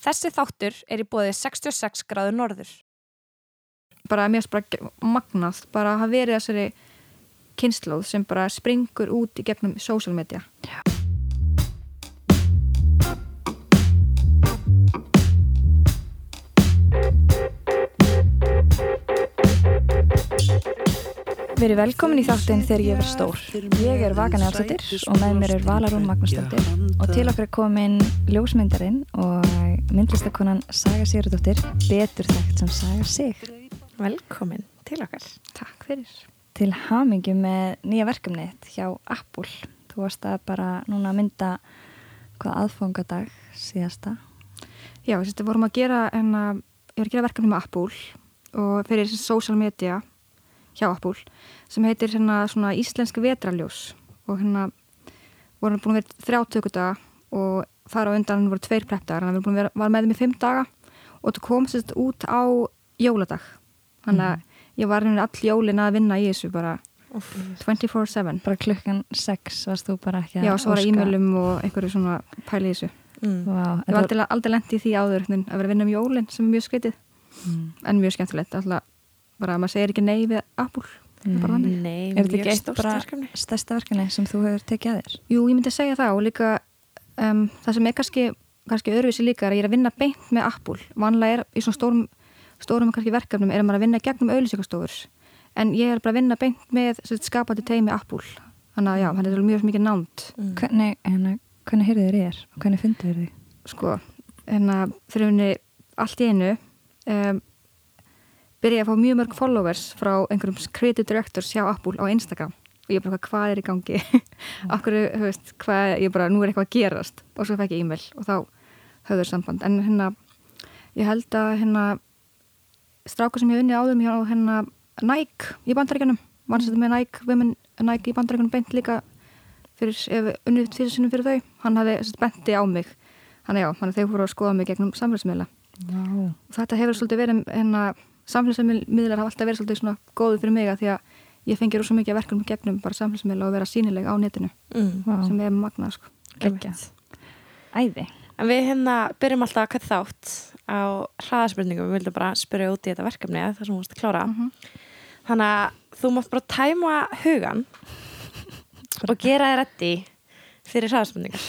Þessi þáttur er í bóði 66 gráður norður. bara mér ge- magnað bara að hafa verið þessari kynnslóð sem bara springur út í gegnum social media Verið velkomin í þáttinn þegar ég verð stór. Ég er Vagan Elsatir og með mér er Valarún Magnúsdóttir og til okkar er komin ljósmyndarinn og myndlistakonan Saga Sigurðardóttir, betur þekkt sem Saga Sig. Velkomin til okkar. Takk fyrir Til hamingju með nýja verkefnið hjá Apple. Þú varst að bara núna mynda hvað aðfangadag síðasta. Já, þetta vorum að gera en að ég var að gera verkefni með Apple og fyrir social media hjá Apple sem heitir hérna svona íslensk vetraljós og hérna vorum búin að vera þrjá tökudaga og þar á undan voru tveir preppdagar að vera, var með þeim í fimm daga og þetta kom sérst út á jóladag. Þannig að ég var hérna all jólin að vinna í þessu bara 24-7 Bara klukkan 6 varst þú bara ekki að Já, svo var óska. e-mailum og einhverju svona pæli í þessu. Mm. Vá, Ég var aldrei, aldrei lent í því áður að vera að vinna um jólin sem er mjög skritið Mm. en mjög skemmtilegt alltaf bara að maður segir ekki nei við Apple Það er bara þannig. Nei, Er þetta mjög ekki eitt stórt bara verkefni. stærsta verkefni sem þú hefur tekið að þér? Jú, ég myndi segja það og líka um, það sem er kannski, kannski öðruvísi líka er að ég er að vinna beint með Apple vanlega er í svona stórum, stórum verkefnum er maður að vinna gegnum auðlýsingastofur en ég er bara að vinna beint með sem sagt, skapandi teimi Apple þannig að já, hann er mjög mikið nánd Mm. Hvernig, hérna, hvernig heyrðu þér þér og hvernig fundu þér þig? sko, hérna henni allt í einu um, byrja að fá mjög mörg followers frá einhverjum creative directors hjá Apple á Instagram. Og ég bara, hvað er í gangi? Okkur, þú veist, hvað, ég bara, nú er eitthvað að gerast. Og svo fekk ég e-mail og þá höfður samband, en hérna ég held að hérna stráka sem ég unni áður mér á hérna Nike í bandaríkanum var þetta með Nike, women, Nike í bandaríkanum beint líka fyrir, ef unnið fyrir sinum fyrir þau, hann sagt, benti á mig. Þannig já, þannig að þau voru að skoða mig gegnum samfélagsmiðla. Vá. Þetta hefur svolítið verið, hérna, samfélagsmiðlar hafa alltaf verið svolítið svona góðu fyrir mig að því að ég fengi rosa mikið að verkefnum gegnum bara samfélagsmiðla og vera sínileg á netinu Mm. Vá. sem er magnað, sko. Æði. En við hérna byrjum alltaf að hvað þátt á hraðaspurningum. Við vildum bara spyrja út í þetta verkefni þar sem þú múst að klára. Mhm. Þannig að þú mátt bara tæma hugan og gera þér reddi fyrir hraðaspurningar.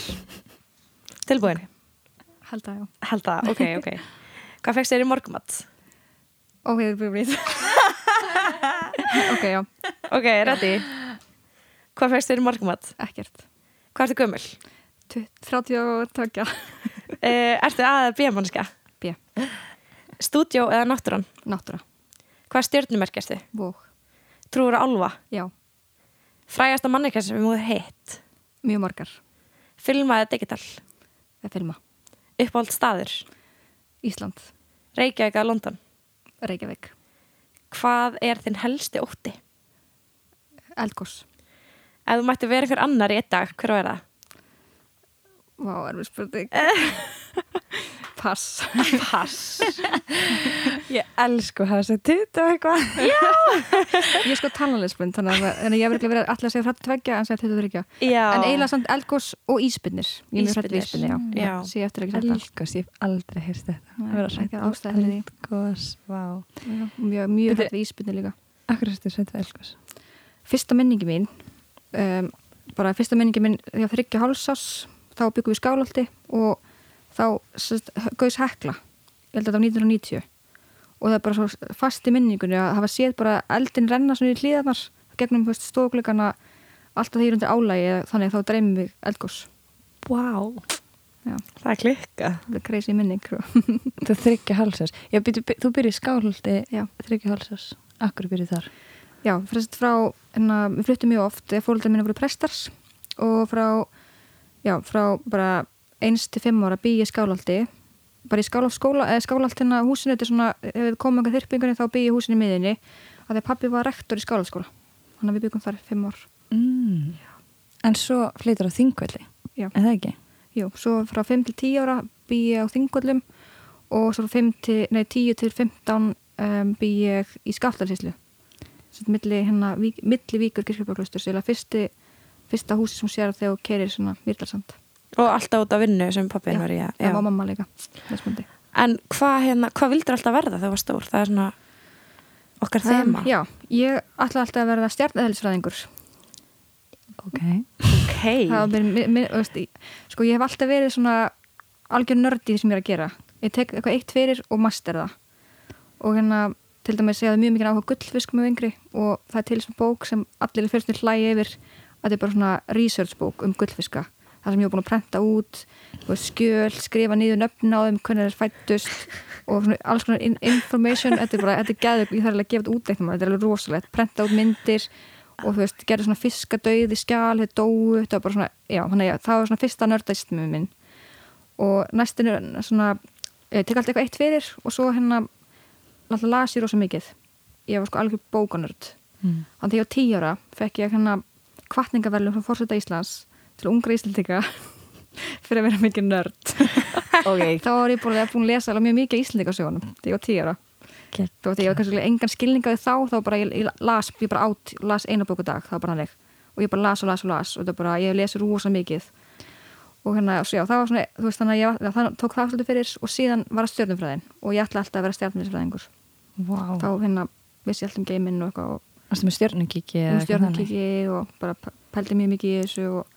Tilbúin? Held að já. Held það, ok, ok. Hvað fegst þér í morgumatt? Brýt. ok, já, Ok, reddi. Hvað fegst þér í morgumatt? ekkert. Hvað ertu gömul? 30 og tökja. Uh, ertu A eða B mannska? B. Stúdjó eða náttúran? Náttúra. Hvað stjörnumerk ertu? Vók. Trúur á álfa? Já, Frægasta mannekar sem við múið heitt? mjög margar. Filma eða digital? Er filma. Uppáhald staður? Ísland. Reykjavík eða London? Reykjavík. Hvað er þinn helsti ótti? Eldgós. Ef þú mætti vera ykkur annar í einn dag, hver var það? Vá, erum við spurning. Pass. Pass. Ég elsku að hafa sér titt og eitthvað. Ég er sko talnalegsblind, þannig að að ég verður verið allir að segja frætt tveggja en segja 23. Já. En eiginlega samt eldgós og íspinnir. Ég er mjög hrætt við íspinni, Ísbirnir. já. Já. Sé eftir ekki þetta. Elgos, ég hef aldrei heyrst þetta. Að því. Eldgos, vá. Já, Mjög, mjög Bíddu. hrætt við íspinni líka. Akkur ertu hrætt við elgos? Fyrsta minningi mín, um, bara fyrsta minningi mín þegar þryggja hálsás, þá byggum við í skálhaldi og þá gauðs hekla. Ég held að þetta var 1990. Og það er bara svo fast í minningunni að hafa séð bara eldin renna svona í hlýðarnar gegnum stofglugana alltaf því undir álægi þannig þá dreymum við eldgós. Vá. Já. Það er klikka. Það er crazy minning. sko. Þú þryggja hálsás. Já, byrju, byrju, þú byrjuð skálhaldi Já. þryggja hálsás. Akkur byrjuð þar? Já, frá, frá enna, við fluttum mjög oft, fólkdæð mínu voru prestars og frá, já, frá bara eins til fimm ára býi í skálaldi, bara í eða skálaldina húsinu, þetta er svona, ef við komum eitthvað þyrpingunni þá býi húsinu í miðinni, að því að pappi var rektor í skálandskóla, þannig að við byggum þar fimm ár. Mm. En svo flytur á þingvelli. En það ekki? Jú, svo frá 5 til 10 ára býi ég á Þingvöllum og svo frá 5 til, nei, 10 til 15 um, býi ég í Skaftarsíslu sem milli, hérna, vík, milli víkur kirkjubáklaustur eða fyrsti, fyrsta húsi sem sér þegar þú keirir svona Mýrdalsand og alltaf út af vinnu sem pappin var í að- það var mamma líka en hvað hérna, hvað vildur alltaf verða þegar þú var stór? Það er svona okkar þema. Um, já, ég ætla alltaf að verða stjarnæðlisfræðingur Ok. ok, það var mér, mér, mér, veist, ég- sko ég hef alltaf verið svona algjör nördi því sem ég er að gera. Ég tek eitthvað eitt fyrir og master það. Og hérna til dæmis ég hafði mjög mikið áhuga gullfisk með yngri og það er til sem bók sem allir fyrst vil hlæja yfir að þetta er bara svona research bók um gullfiska það sem ég var búin að prenta út veist, skjöl, skrifa niður nöfn á þeim hvernig þeir fættust og svona, alls konar in information. Þetta er bara, þetta er gæður, ég þarf alveg að gefa þetta út eitt þetta er alveg rosalegt, prenta út myndir og þú veist, gerði svona fiskadauði skjál þeir dóu, þetta var bara svona já, þannig að það var svona fyrsta nördæstmið minn. Og næstin er svona ég tek alltaf eitthvað eitt fyrir og svo hérna alltaf las ég rosa mikið. Ég var sko algjör bókanörd. Mm. þannig að ég tíu ára fekk ég hérna kvartningaverlum frá fórseta Íslands til ungra Íslandika fyrir að vera mikið nörd Ok. þá var ég búin að, að lesa alveg mjög mikið Íslandikasögunum þegar ég var Gegn. þú veist, ég var kannski engan skilningaði þá þá bara ég, ég las, ég bara át las eina bóku dag, það var bara hannig og ég bara las og las og las og það bara, ég lesi rosa mikið og hérna, svo já, það var svona þú veist, þannig að ég, var- það tók það svolítið fyrir og síðan var það stjórnumfræðin og ég ætla alltaf að vera stjórnumfræðingur Vá. þá hérna, vissi ég alltaf um geiminn og eitthvað og um þannig? stjórnumkiki og bara pældi mjög mikið í þessu og,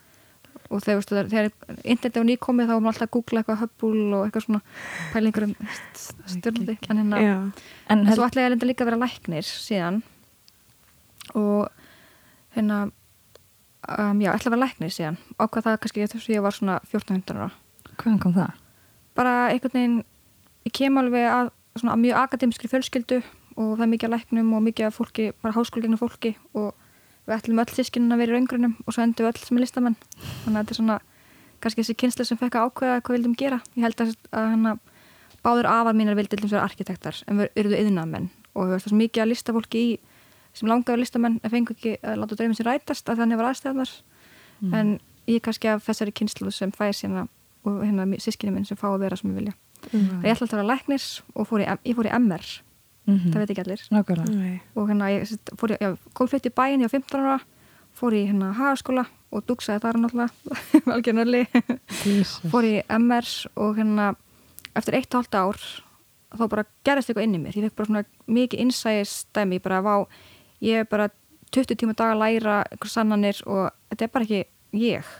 og þegar, þegar, þegar internet var nýkomið þá var maður alltaf að googla eitthvað höppul og eitthvað svona pæli einhverjum stjórnandi en hérna En svo ætla ég að lenda líka að vera læknir síðan og hérna um, já, ætla að vera læknir síðan. Ákvað það kannski þess að ég var svona 14-15 ára. Hvaðan kom það? bara einhvern veginn ég kem alveg að, svona, að mjög akademiskri fjölskyldu og það er mikið að læknum og mikið að fólki, bara háskóleginu fólki og við ætlum öll sískinin að vera í raungrunum og svo endur við öll sem er listamenn. Þannig að þetta er svona kannski þessi kynsla sem fekk að ákveða hvað við vildum gera. Ég held að, að hana, báður afar mínar vildi til að vera arkitektar en við eruðu yðnamenn og við það mikið að listafólki í sem langaður listamenn en fengu ekki að láta dreyfum sér rætast að þannig var aðstæðnar Mm. en ég kannski af þessari kynslu sem fæði sína og hérna sískinni minn sem fá að vera sem ég vilja. Mm. ég ætla að vera læknis og fór í, ég fór í MR Mm það veit ekki allir Nákvæmlega. Nei. og hérna ég sett, fór í, já, kom flutt í bæin ég á 15 ára fór í hérna hagaskóla og dugsaði þar náttúrulega algjörnarli Jesus. fór í MR og hérna eftir eitt og halvt ár þá bara gerist eitthvað inn í mér ég fekk bara svona mikið innsæðistæmi bara vá, ég er bara 20 tíma dag að læra einhver sannanir og þetta er bara ekki ég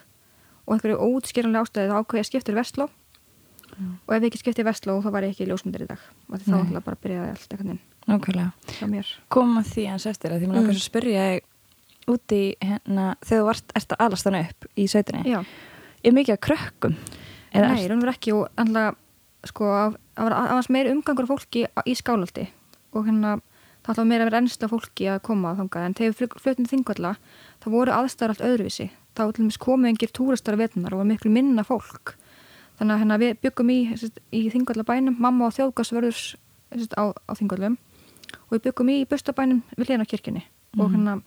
og einhverju ótskýranlega ástæði þá ákveði ég að skipta í Vestló og ef ég ekki skipti í Vestló þá var ég ekki ljósmyndir í dag. Og þá ætla bara að byrjaði allt eitthvað inn Koma því hans eftir að því mér Mm. langar að spyrja þig út í hérna þegar þú vart ert að alast hann upp í sveitinni. Já, Er mikið að krökkum? Eða nei, ert- raunverð ekki. Og alltaf sko, að- það var aðeins meiri umgangur af fólki í skálhaldi og hérna það ætlaði meira að vera ennsla fólki að koma þangað. En þegar við fluttum þingvalla þá voru aðstæður allt öðruvísi. Þá komið engir túristar að vetunar og var miklu minna fólk þannig að hérna, við byggum í, í þingvalla bænum mamma og þjóðgasvörður sest, á, á þingvallum og við byggum í bustabænum við hlýðan á kirkjunni og hérna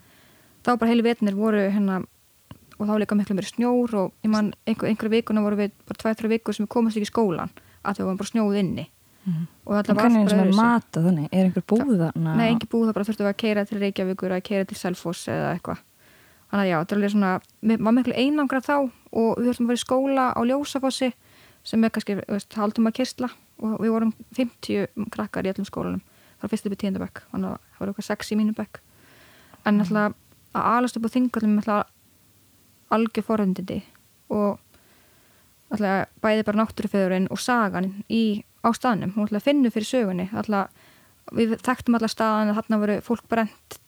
þá bara heilu vetunir voru hérna og þá líka miklu meiri snjór og einhver, einhverja vikuna voru við bara tvæ, þrjá vikur sem við komast ekki í skólan að þau varum bara snjóð inni Mhm. og það var hvernig allt eins og bara með öðruvísi. mata þannig? Er einhver búð þarna? Nei, búið það bara þurftum við að keira til Reykjavíkur eða keira til Selfoss eða eitthvað þannig að já, við var miklu einangra þá og við að vera í skóla á Ljósafossi sem er kannski, haldum að kistla og við vorum 50 krakkar í öllum skólanum frá fyrst upp í tíundabæk þannig að það var eitthvað sex í mínu bekk. En alltaf að alast upp á þingallum alltaf algjör forundindi og alltaf bæði bara náttúrufeðurinn og sagan í á staðnum, hún alltaf finnur fyrir sögunni. Alltaf, við þekktum alltaf staðan að þarna voru fólk brent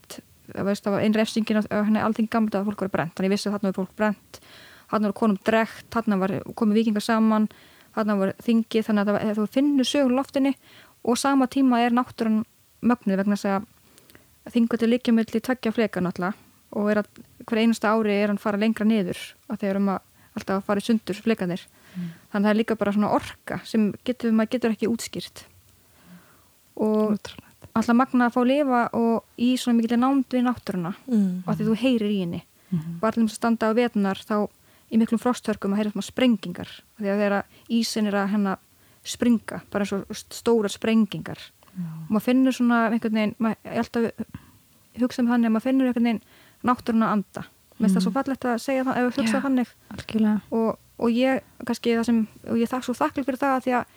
það var einn refsingin og henni allting gamla að fólk voru brent, þannig ég vissi að þarna voru fólk brent þarna voru konum drekt, þarna var komið vikingar saman, þarna voru þingi þannig að þú finnur sögun í loftinni og sama tíma er náttúran mögnuð vegna þess að þingur líka milli tveggja fleka náttúrulega og er að hver einasta ári er hann fara lengra niður að þeir um að alltaf að fara í sundur flekanir þannig að það er líka bara svona orka sem getur, maður getur ekki útskýrt og Ótrúlegt. alltaf magna að fá að lifa og í svona mikil nánd við náttúruna Mm. og að því þú heyrir í henni Mhm. bara til þess að standa á vetunar þá í miklum frosthörkum að heyra svona sprengingar því að þeirra ísin er að hennar springa, bara eins og stóra sprengingar. Og maður finnur svona einhvern veginn, maður, ég alltaf hugsa um þannig að maður finnur einhvern veginn náttúruna anda, mér finnst það svo fallegt að segja það ef við hugsa Já. þannig. og og ég kannski það sem, og ég þakk svo þakkli fyrir það því að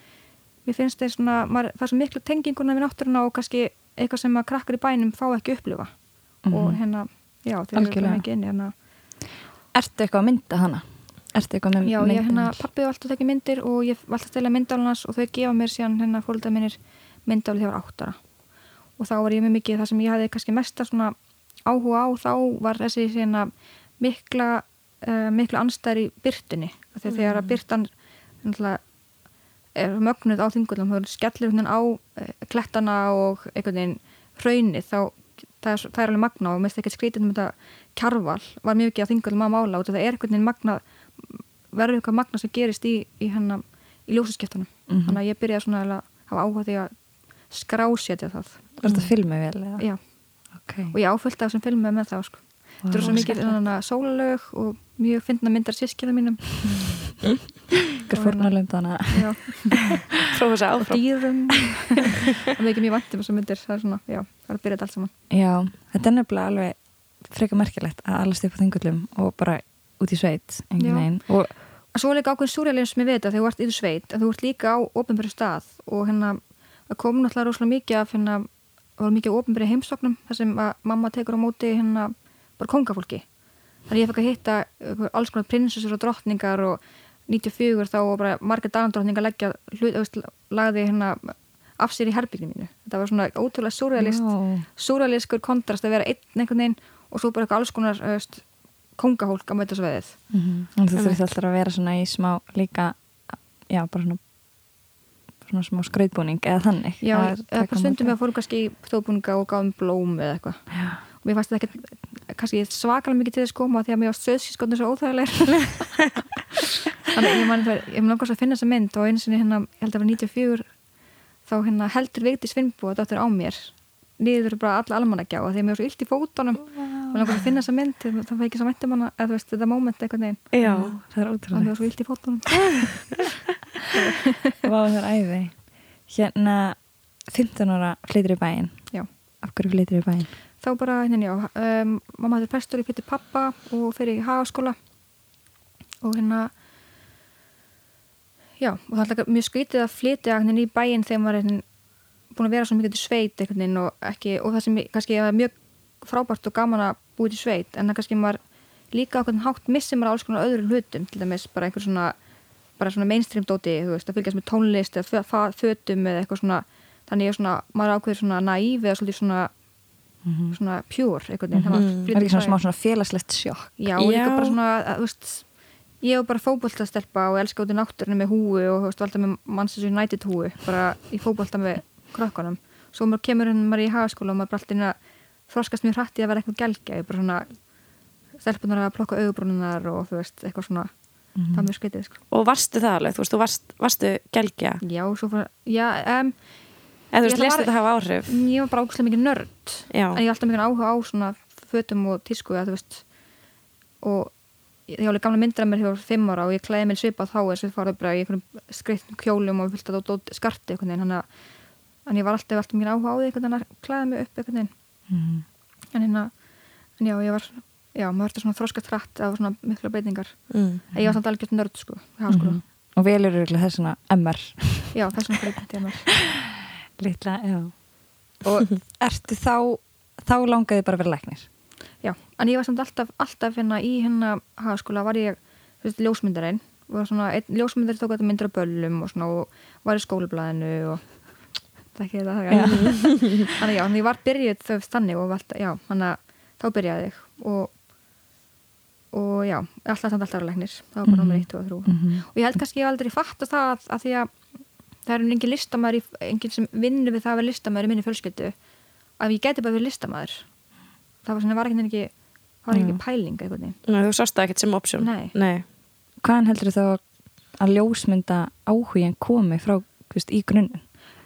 mér finnst þeir svona maður, er svo miklu tenginguna við náttúruna og kannski eitthvað sem að krakkar í bænum fá ekki upplifa. Og hérna, já, þeir eru bara mikið inni hérna Ertu eitthvað að mynda hana? Ertu eitthvað með Já, ég hérna, myndavél? pappi var alltaf tekið myndir og ég var alltaf að stela myndálunars og þau gefa mér síðan hérna fólkdað minnir myndáli þegar áttara og þá var ég með mikið það sem ég hafði kannski mesta svona áhuga á þá var þessi hérna mikla uh, mikla anstæður í byrtunni þegar þegar að byrtan er mögnuð á þingullum þá skellir hún á uh, klettana og einhvern veginn hraunið þá það er, það er alveg magna og mér finnst ekki skrítið um þetta kjarval var mjög ekki að þingullum að mála og það er einhvern veginn magna verður eitthvað magna sem gerist í, í, hana, í ljósaskiptunum Mhm. þannig að ég byrjaði svona að hafa áhuga því að skrásetja það Var þetta filmið vel? eða? Já, Ok. og ég áfylgta þessum filmum með það sko. þetta er svo mikið sólalög og mjög fyndna myndar sískina mínum Ykkur fórnarlöndana. já, Prófa þess að og áfram. dýrum. Það er ekki mjög vant um þessum myndir það er svona, já, það er að byrja þetta allt saman. Já, þetta er nefnilega alveg frekar merkilegt að alast upp á þingullum og bara út í sveit. Og að svo er líka ákveðin súrjalinsmi við þetta þegar þú ert í þú sveit að þú ert líka á ofnbæri stað og hérna að koma náttúrulega rosalega mikið af hérna, það var mikið ofnbæri heimsóknum þar sem að mamma tekur á móti hérna bara kongafólki þannig að ég fekk að hitta alls konar prinsessur og drottningar og 94 þá og bara margir dagandrottningar leggja hlut, lagði hérna af sér í herbygginu mínu þetta var svona ótrúlega súrjalist Já. súrjaliskur kontrast að vera einn einhvern veginn og svo bara eitthvað alls konar veist, kongahólk á mæta sveðið Mhm. En þú Einmitt. þurft alltaf að vera svona í smá líka, já, bara svona svona smá skrautbúning eða þannig. Já, Að eða taka bara stundum við að fórum kannski í þjóðbúninga og gáðum blóm eða eitthvað mér fannst þetta ekki kannski svakalega mikið til þess koma því að mér var stöðsískotnir svo óþægilegir þannig að ég man ég mun langast að finna þessa mynd og einu sinni hérna ég held að það var 94 þá hérna heldur Vigdi Svinnbú að dáttur á mér niður bara alla almannagjá og því að mér var svo illt í fótunum og langast að finna þessa mynd þá fæði ekki svo væntum hana eða þú veist þetta moment eitthvað Það er og mér var svo illt í fótunum Vá, það er æði. Hérna, 15 ára flytur í bæinn. Já. Af hverju flytur í bæinn? Þá bara, hérna já, um, mamma hættir prestur í fyrir pappa og fyrir í hagaskóla. Og hérna já, og það er mjög skrítið að flytja hérna í bæinn þegar maður er hérna, búin að vera svo mikið til sveit veginn og ekki, og það sem ég- kannski er mjög frábært og gaman að búið til sveit en það kannski maður líka hvernig hátt missir maður alls konar öðrum hlutum til dæmis bara einhver svona svona mainstream dóti, þú veist, að fylgjast með tónlist eða fötum eða eitthvað svona þannig ég er svona, maður er ákveður svona naív eða svolítið svona, svona pure einhvern veginn, þegar maður Það flytur er ekki svona smá svona félagslegt sjokk. Já, og líka bara svona, að, veist, ég er bara fótboltastelpa og elska út í náttúrunum með húi og veist, alltaf með Manchester United húi, bara í fótbolta með krökkunum. Svo maður kemur inn maður í hagaskóla og maður bara alltaf að þroskast mjög hrætti að vera eitthvað gelgja, ég bara svona stelpunar að plokka augubrúnunar og þú veist, eitthvað svona, það er mjög skritið, sko. og varstu það alveg, þú veist, þú varst, varstu gelgja, Já, svo já, um, eða þú veist, lest þetta hafa áhrif ég var bara ógæslega mikið nörd. Já, en ég hef alltaf mikið áhuga á svona fötum og tísku að veist og ég alveg gamla myndir af mér þegar ég var fimm ára og ég klæði mér svipað þá eins og ég farið bara í einhverjum skreittum kjólum og fyllt að dót skarti en ég var alltaf alltaf mikið áhuga á því einhvern veginn að klæða mig upp veginn Mhm. en hérna, en já, ég var já, maður verður svona þroskast hratt af svona mikla breytingar mm. en ég var samt algjört nörd sko, háskóla Mhm. Og velur eru þess svona MR. já, þessum breytingi að mér Litla, já. Og ertu þá, þá langaði bara að vera læknir? Já, en ég var samt alltaf, alltaf hérna í hérna hagaskóla var ég þú veist, ljósmyndarinn var svona, einn ljósmyndari tók myndir af böllum og svona og var í skólablaðinu og það ekki þetta Já. þannig já, þannig ég var byrjuð þau þannig og alltaf, já, þannig að þá byrjaði ég og og já, alltaf samt alltaf læknir það var bara nummer 1 og 3 Mhm. og ég held kannski ég hef aldrei fatt að það að, að því að það er engin listamæður í, engin sem vinnur við það að vera listamæður í minni fjölskyldu. Að ég geti bara verið listamæður það var svona, var ekki, ekki það var ekki pæling veginn Nei, þú sást það ekkert sem option. Nei. Nei. Hvaðan heldur þá að ljósmynda áhugin komi frá, þú veist, í grunninn?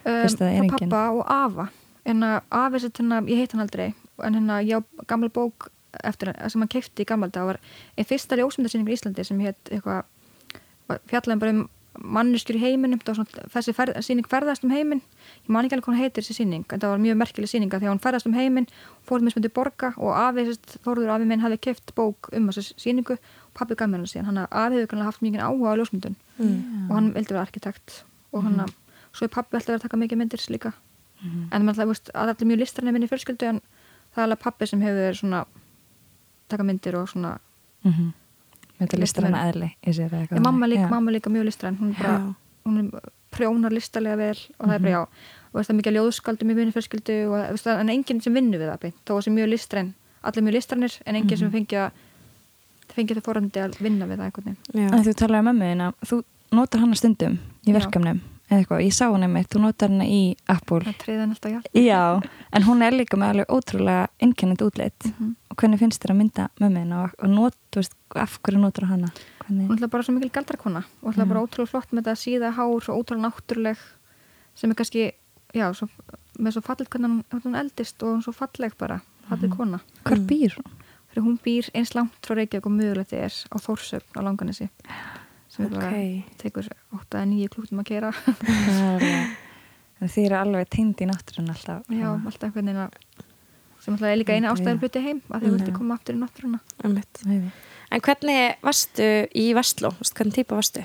Fyrst að það er frá engin- pappa og afa. En afi sér hérna, ég heit hann aldrei en hérna, ég á gamla bók eftir sem hann keipti í gamla dag var einn fyrsta ljósmyndasýningur í Íslandi sem hétt eitthvað fjallaðum bara um manneskjur í heiminum það var svona, þessi ferð, sýning ferðast um heimin ég man ekki alveg hvað hún heitir þessi sýning en það var mjög merkileg sýninga því að hún ferðast um heimin fór með smundi borga og afi, Þórður afi minn hafði keift bók um þessi sýningu pappi gaf mér hann síðan. Hann afi hefur kannski haft mikið áhuga á ljósmyndun Mm. og hann vildi vera arkitekt og hann að svo er pappi alltaf verið að taka mikið myndir líka. Mhm. en maður alltaf, að allir mjög fjölskyldu en það er alveg pappi sem hefur verið svona taka myndir og svona Mhm. Þetta listar hana eðli í sér eða eitthvað mamma líka, mamma líka mjög listræn hún, er bara, hún er prjónar listalega vel og það er bara já. Og það er mikið ljóðskaldum í það- en enginn sem vinnur við það beint, þó að það er mjög listræn allir mjög listrænir en enginn sem fengja fengja það fórhandi að vinna við það einhvern veginn. Þú talaði um mömmuðina, þú notar hana stundum í verkefnum eða eitthvað, ég sá henni mitt, þú notar hana í Apple. Það treði hann alltaf já Já, en hún er líka með alveg ótrúlega innkennandi útleitt Mhm. og hvernig finnst þér að mynda mömmuðina og, og not, veist, af hverju notar hana? Hvernig, hún er bara svo mikil galdrakona og ætla bara ótrúlega flott með þetta síða hár svo ótrúlega náttúruleg sem er kannski, já, svo, með svo falleg hvernig hún, hún eldist og hún er svo falleg bara, falleg kona. Hvar býr hún? hún býr eins langt frá Reykjavík og mögulegt er á Þórsöfn á Langanesi sem er bara, Ok. tekur 8-9 klúktum að kera er en Þið eru alveg teind í náttúrun alltaf já, alltaf einhvern veginn að sem alltaf er líka eina við. hluti heim að þau vildi Já. koma aftur í náttúruna. En hvernig varstu í Vestló? Hvernig típa varstu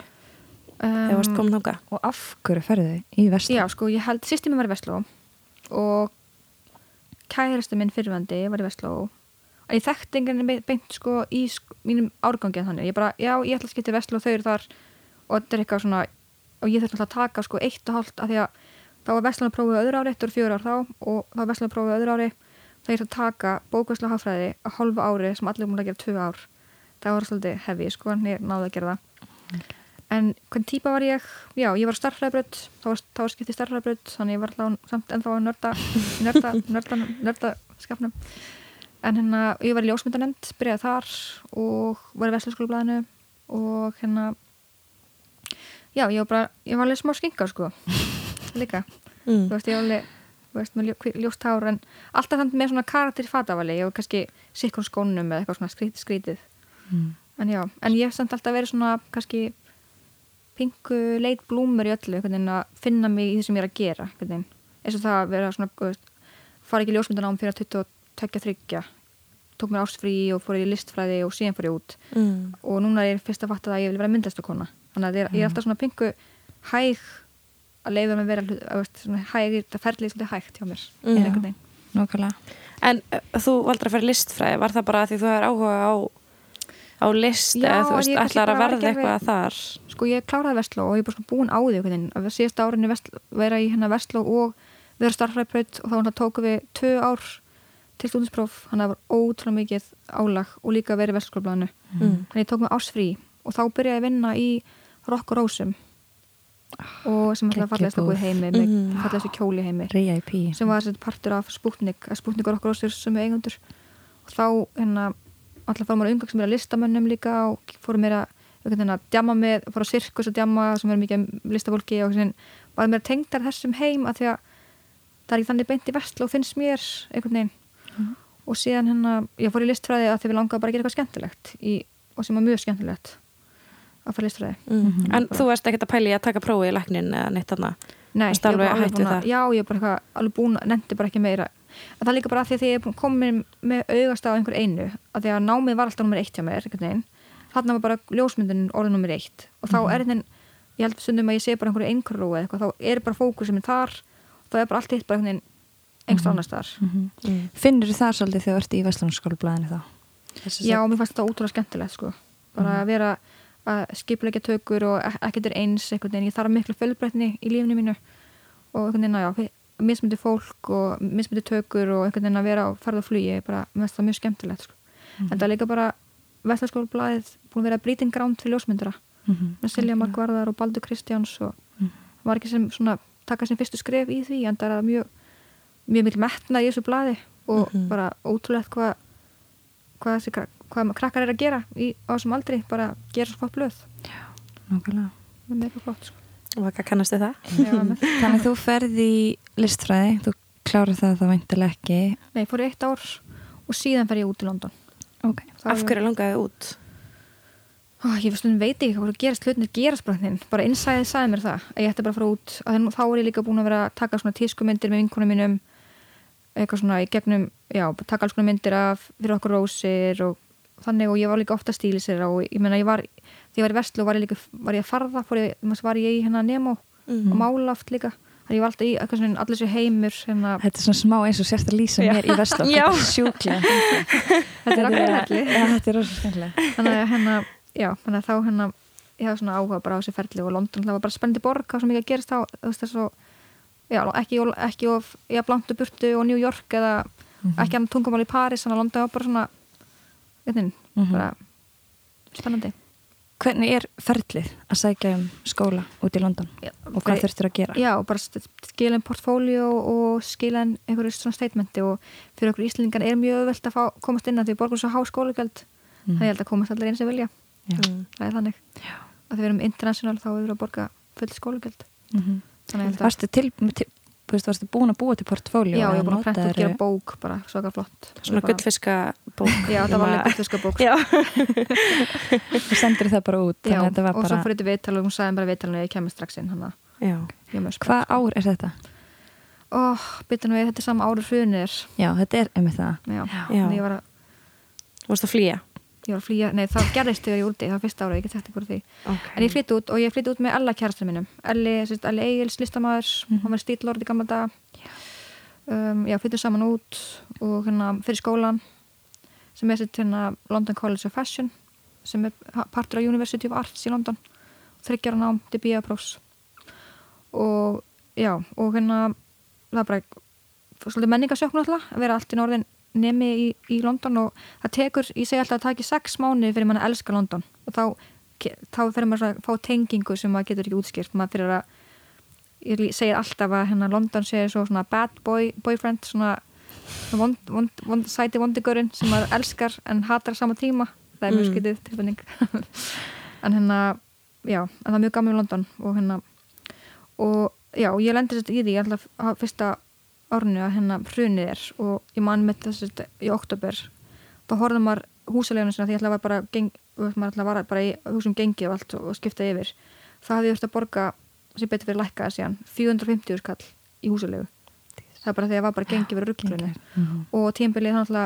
þegar varst komin þáka? Og af hverju ferðu í vestan? Já, sko, ég held, sýsti mér var í Vestló og kærastu minn fyrirvandi var í Vestló ég þekkti enginn beint, sko í sk mínum árgangi þannig, ég bara, já, ég ætla að skipta í Vestló þau eru þar og þetta er eitthvað svona og ég þurfti alltaf að taka sko eitt og hálft af því að þá var Vestló að prófið öðru ári, þetta voru fjögur ár þá og þá var Vestló að prófið öðru ári. Það er að taka bókvæslu hafræði á hálfu ári sem allir múin að gera tvö ár. Það var svolítið hefi, sko, en ég náði að gera það. En hvern típa var ég? Já, ég var starffræðibraut þá var, var skipt í starffræðibraut þannig ég var alltaf samt ennþá að nörda nörda, nörda, nörda skapnum en hérna, ég var í ljósmyndanemnd byrjaði þar og var í Vestlurskólablaðinu og hérna já, ég var bara ég var alveg smá skinka, sko líka, Mm. þú veist, ég var alveg þú veist, með ljó- ljóst hár en alltaf samt með svona karakter í fatavali ég var kannski sikkur skónum eða eitthvað svona skrítið, skrítið. Mm. en já, en ég samt alltaf verið svona kannski pingu leit blúmur í öllu að finna mig í því sem ég er að gera eins og það að vera svona veist, fara ekki ljósmyndan ám fyrir að 22-23 tók mér ásfrí og fór í listfræði og síðan fór ég út. Mm. og núna er ég fyrst að fatta að ég vil vera myndastakona þannig að ég er, ég er alltaf svona pingu hæg að leiða mig að vera að svona hæg, það ferlið svolítið hægt hjá mér Mm. er einhvern veginn. Nákvæmlega. En uh, þú valdur að fara í listfræði, var það bara því þú er áhuga á, á list Já, eða þú veist, ætlar að verða eitthvað þar? sko ég kláraði Vestló og ég er bara búin á því að síðasta árinni Vestló, vera í hérna Vestló og vera starfræðbraut og þá tóku við tvö ár til stúdinspróf, hann var ótrúlega mikið álag og líka verið í Vestlskólablaðinu Mm. þannig ég tók mig ásfrí og þá byrjaði ég að vinna í Rock og Rósum. Og sem alltaf fallegast að búið heimi með Mhm. fallegast kjóli heimi. RIP sem var þessi partur af Sputnik að Sputnik og Rock og Rósur sem er eigundur og þá hérna alltaf fórum maður umgangsum meira listamönnum líka og fórum veginn að djama með, fór á sirkus að djama sem er mikið listafólki og var meira tengdar þessum heim að því að það er ekki þannig beint í vestlu og finnst mér einhvern veginn og síðan hérna, ég fór í listfræði að því við langaði bara að gera eitthvað skemmtilegt í, og sem var mjög skemmtilegt að fara í listfræði Mm. En þú varst ekkert að pæli að taka prófi í læknin eða neitt þarna? Nei, ég bara að- það? Já, ég er bara eitthvað alveg búin, nefndi bara ekki meira en það er líka bara af því að því ég er búin- komin með augast á einhver einu að því að námið var alltaf nummer eitt hjá mér þarna var bara ljósmyndin orðin nummer eitt og þá er þinn, ég held stundum að ég sé bara einhverju einhverju eða eitthvað, þá er bara fókusum þar og þá er bara allt hitt bara einhvern veginn einhvers annars þar Mm. Finnur það svolítið þegar þú ert í Vestlunarskólablaðinu þá? Þessi Já, mér fannst þetta ótrúlega skemmtilegt sko. bara Mhm. að vera að skipleggja tökur og ek- ekkert er eins einhvern veginn, ég þarf miklu fjölbreytni í lífinu mínu og einhvern veginn að já, mismyndi fólk og mismyndi tökur og einhvern veginn að vera á ferð og flugi bara, mér finnst það mjög skemmtilegt sko. en það er líka bara Vestlarskólablaðið búin að vera breeding ground fyrir ljósmyndara Mhm. með Silja Markvarðar og Baldur Kristjáns og var ekki sem svona taka sem fyrstu skref í því en það er það mjög mjög metnað í þessu blaði og Mhm. bara ótrúlegt hvað hvað, þessi, krak- hvað krakkar er að gera í, á þessum aldri, bara gera svo flott blöð Nákvæmlega með mega flott sko. Og hvað kannastu það? Já, Þannig þú ferð í listfræði, þú klárar það þá væntilega ekki. Nei, ég fór í eitt ár og síðan fer ég út í London Ok. Þá Af er- hverju langaði þið út? Ó, ég veit ekki hvað gerast hlutinir gerast bara þinn, bara innsæðið sagði mér það að ég ætti bara að fara út, að þá er ég líka búin að vera að taka svona tískumyndir með vinkunum mínum eitthvað svona í gegnum já, taka alls konar myndir af fyrir okkur rósir og þannig og ég var líka ofta stíli sér og ég meina ég var, þegar ég var í Vestlu var ég líka, var ég að farða, fór ég, var ég í hérna Nemo Mhm. og mála oft líka. Þannig ég var alltaf í eitthvað svona allir sér heimur hérna, Þetta er svona smá eins og sérst að lýsa mér í. Sjúklega þetta er Já, þetta er skemmtilega þannig að hérna, já, þannig að þá hérna ég hafði svona áhuga bara á þessu ferli og London það var bara spennandi borg, hvað sem mikið að gerast þá þú veist þess að já, ekki, ekki of, já, blantu burtu og New York eða ekki annar tungumál í Paris þannig að London var bara svona veitin, Mhm. bara spennandi Hvernig er ferlið að sækja um skóla út í London já, og hvað þurftur að gera? já, bara skila inn portfóljó og skila inn einhverju svona statementi og fyrir okkur íslendingan er mjög öðvöld að fá, komast inn að því við borgum svo há skólagjöld Mm. þannig að komast allir eins og vilja Já. Mm. það er þannig Já. að því við erum international þá erum við að borga full ég held að Varstu til, til varstu búin að búa til portfóljó já, ég er búin að prenta út gera bók bara svaka flott. Svona gullfiska bók já, það var alveg gullfiska bók Já, Þú sendir það bara út já, þetta var og svo bara, fyrir þetta viðtal og hún sagði bara viðtalinu að ég kemur strax inn hvað ár er þetta? oh, bitur nú við, þetta er sama árið hrunir Já, þetta er einmitt það. Já, Já. ég var að Þú varst að flýja ég var að flýja, nei það gerðist þegar ég úti það var fyrsta árið, ég get þetta ykkur því. Okay. en ég flytti út og ég flytti út með alla kærastur mínum. Elli, Elli Egils, listamæður Mhm. hann var stílord í gamla dag um, já, flyttum saman út og hérna fyrir skólan sem er sett hérna London College of Fashion sem er partur af University of Arts í London. Þryggjar nám til BA-prófs og já, og hérna það er bara svolítið menningasjökn alltaf að vera allt í norðin nemi í, í London og það tekur, ég segi alltaf að það taki sex mánuði fyrir mann að elska London. Og þá, þá fyrir maður að fá tengingu sem maður getur ekki útskýrt. Maður fyrir að ég segir alltaf að hérna London sé svo svona bad boy, boyfriend svona vond, vond, vond, sæti vondigurinn sem maður elskar en hatar sama tíma. Það er mjög Mm. skytið tilfinning. En hérna, já, en það er mjög gaman í London og hérna og já, ég lendir þetta í því. Alltaf fyrsta árinu að hérna hrunið er og ég man með þess að í oktober þá horfðum maður húsalegunum sinna því ég ætla að var bara geng, vara bara í húsum gengi og allt og, og skipta yfir. Það hafði ég þurft að borga sem betur fyrir lækkaði síðan 450 skall í húsalegu það er bara því að það var bara gengi verið rugglunni Mhm. og tímbilið þannig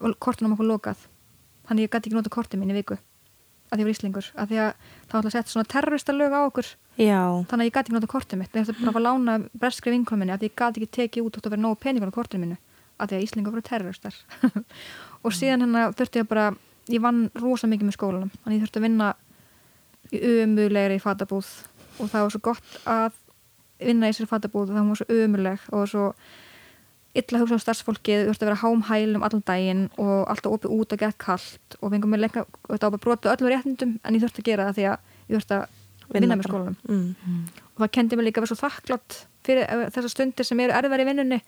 að kortunum okkur lokað. Þannig ég gæti ekki nota kortið mín í viku að ég var íslingur að því að það var alltaf sett svona terrorista lög á okkur. Já, þannig að ég gæti ekki nota kortið mitt. Ég ætti bara að fá að lána breskri vinkominni að ég gæti ekki tekið út og verið nógu peningur á kortið mínu að því að íslingur voru terroristar. Og síðan hérna þurfti ég bara ég vann rosa mikið með skólanum þannig ég þurfti að vinna í umulegri fatabúð. Og það var svo gott að vinna í þessari fatabúð og það var svo umuleg og svo illa hugsa um starfsfólkið, þú þurfti að vera hámhælum allan daginn og alltaf opið út og gett kallt og fengum mér lengra, þetta var bara brotið öllum réttindum en ég þurfti að gera það því að ég þurfti að vinna með bara. skólanum mm. og það kendi mig líka að vera svo þakklátt fyrir eh, þessar stundir sem eru erfæri í vinnunni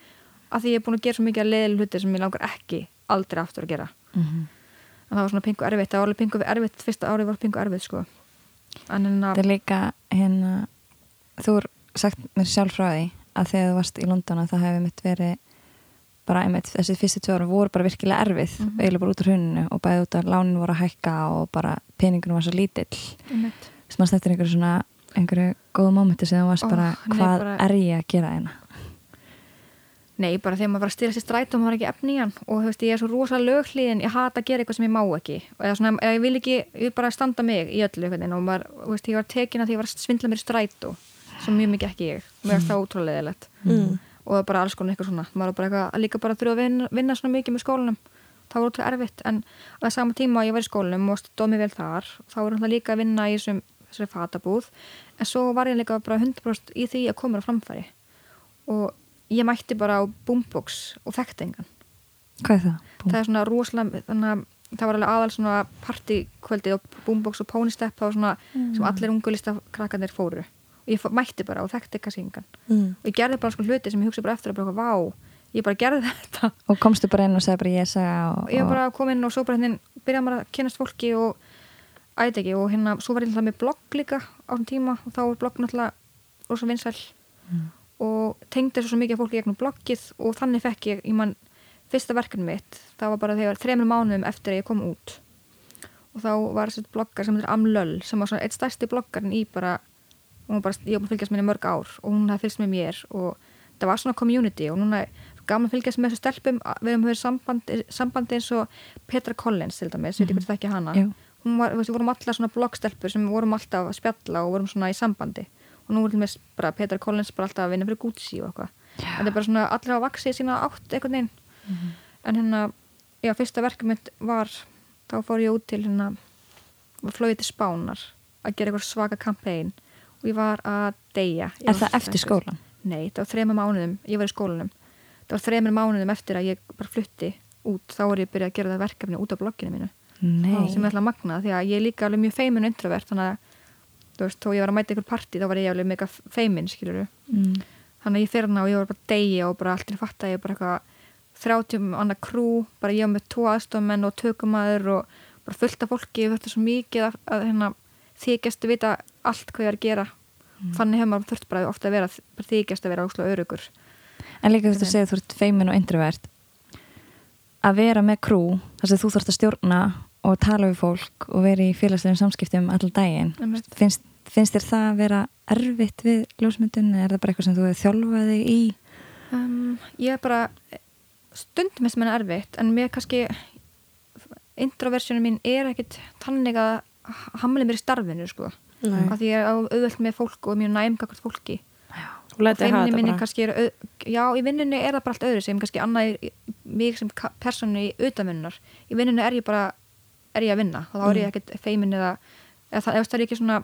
að því ég er búin að gera svo mikið að leiðil hluti sem ég langar ekki aldrei aftur að gera Mhm. en það var svona pingu erfitt, það var alveg pingu erfitt fyrsta árið var pingu erfitt sko en en Þetta að, er líka hérna þú er sagt mér sjálf frá því að þegar þú varst í London að það hefði mitt verið bara einmitt þessi fyrstu ára voru bara virkilega erfið Mhm. eiginlega bara út úr hruninu og bæði út að lánin voru að hækka og bara peningunum var svo lítill. Sem að stættir einhverju svona einhverju góðu mómenti sem þú varst Ó, bara hvað bara- er ég að gera hérna? Nei bara þegar maður var að stila sér stræt og maður var ekki efni í hann. Og þú veist ég er svo rosa löghlíðin, ég hata að gera eitthvað sem ég má ekki. Og eða svona, eða ég vil ekki, ég vil bara standa mig í öllu veginn. Og maður, þú veist, ég var tekin að því ég var að svindla mér í strætó sem mjög mikið ekki ég, mér var það ótrúlega leðilegt Mm. Og það er bara alls konar eitthvað svona. Maður er bara eitthvað, að líka bara þurfa að vinna, vinna svona mikið með skólanum, það var ótrúlega erfitt en á það sama tíma að ég var í skólanum og stóð mér vel þar, þá var náttúrulega líka að vinna í þessum, þessari fatabúð. En svo var ég líka bara 100% í því að koma á framfæri. Og ég mætti bara á boombox og þekkti engan. Hvað er það? Búm. það er svona rosalega þannig að það var alveg aðal svona partykvöldi og boombox og það var svona sem allir ungulista krakkanir fóru ég mætti bara og þekkti kannski engan. Mm. og ég gerði bara sko hluti sem ég hugsa bara eftir að bara, vá, ég bara gerði þetta. Og komstu bara inn og segði bara ég segja og, ég bara kom inn og svo bara hérna byrjaði maður að kynast fólki og ætti ekki og hérna svo var ég alltaf með blogg líka á þessum tíma og þá var blogg náttúrulega rosa vinsæl og tengdi svo mikið af fólki gegnum bloggið og þannig fekk ég, ég man, fyrsta verkefni mitt það var bara þegar þremur mánuðum eftir að ég kom út. Og þá var þessi bloggar sem heitir Amlöll sem var svona eitt stærsti bloggarinn í bara, var bara ég var að fylgjast minni mörg ár og hún hafði fylgst með mér og það var svona community og núna gaman að fylgjast með þessu stelpum við höfum höfður sambandi, sambandi eins og Petra Collins til dæmis, ég hvort það ekki hana. Jú. hún var, við vorum allar svona bloggstelpur sem vorum alltaf að spjalla og vorum svona í sambandi. Og nú er til dæmis bara Petra Collins bara alltaf að vinna fyrir Gucci og eitthvað. Þetta er bara svona allir að vaksi í sína átt einhvern veginn. En hérna, já, fyrsta verkefni mitt var, þá fór ég út til hérna, flóið til Spánar að gera eitthvað svaka kampæn og ég var að deyja Ég Er það eftir skólan? Nei, það var þremur mánuðum, ég var í skólanum það var þremur mánuðum eftir að ég bara flutti út, þá var ég byrjað að gera það verkefni út á blogginu mínu Nei. sem er alltaf magna því að ég er líka alveg mjög feimin og introvert þannig að þú veist, þó ég var að mæta ykkur partí þá var ég alveg mega feimin, skilur Mm. þannig að ég fyrir hana og ég var bara að deyja og bara allt í fatt að ég bara eitthvað 30 annað krú, bara ég var með tvo aðstofmenn og tökumæður og bara fullt af fólki, ég þurfti svo mikið að, að hérna, þykjast að vita allt hvað ég er að gera. Þannig hefur maður þurft bara ofta að vera þykjast að vera óslega örugur En líka þú segir þú ert feimin og introvert. Að vera með krú þar sem þú þarfst að stjórna og tala við fólk og vera í félagslegum samskiptum allan daginn finnst, finnst þér það að vera erfitt við ljósmyndun eða er það bara eitthvað sem þú hefur þjálfað þig í? Um, ég er bara stundum sem henni erfitt en mér kannski introversiónu mín er ekkit tannig að hamla mér í starfinu sko. Nei. af því ég er auðvöld með fólk og mjög næmgakvart fólki. Og letið hafa feimni þetta minni kannski er já, í vinnunni er það bara allt öðru sem kannski annað mig sem persónu í utanvinnunar. Í vinnunni er ég bara er ég að vinna. Og þá er ég ekkert feimin eða, eða það, það er ekki svona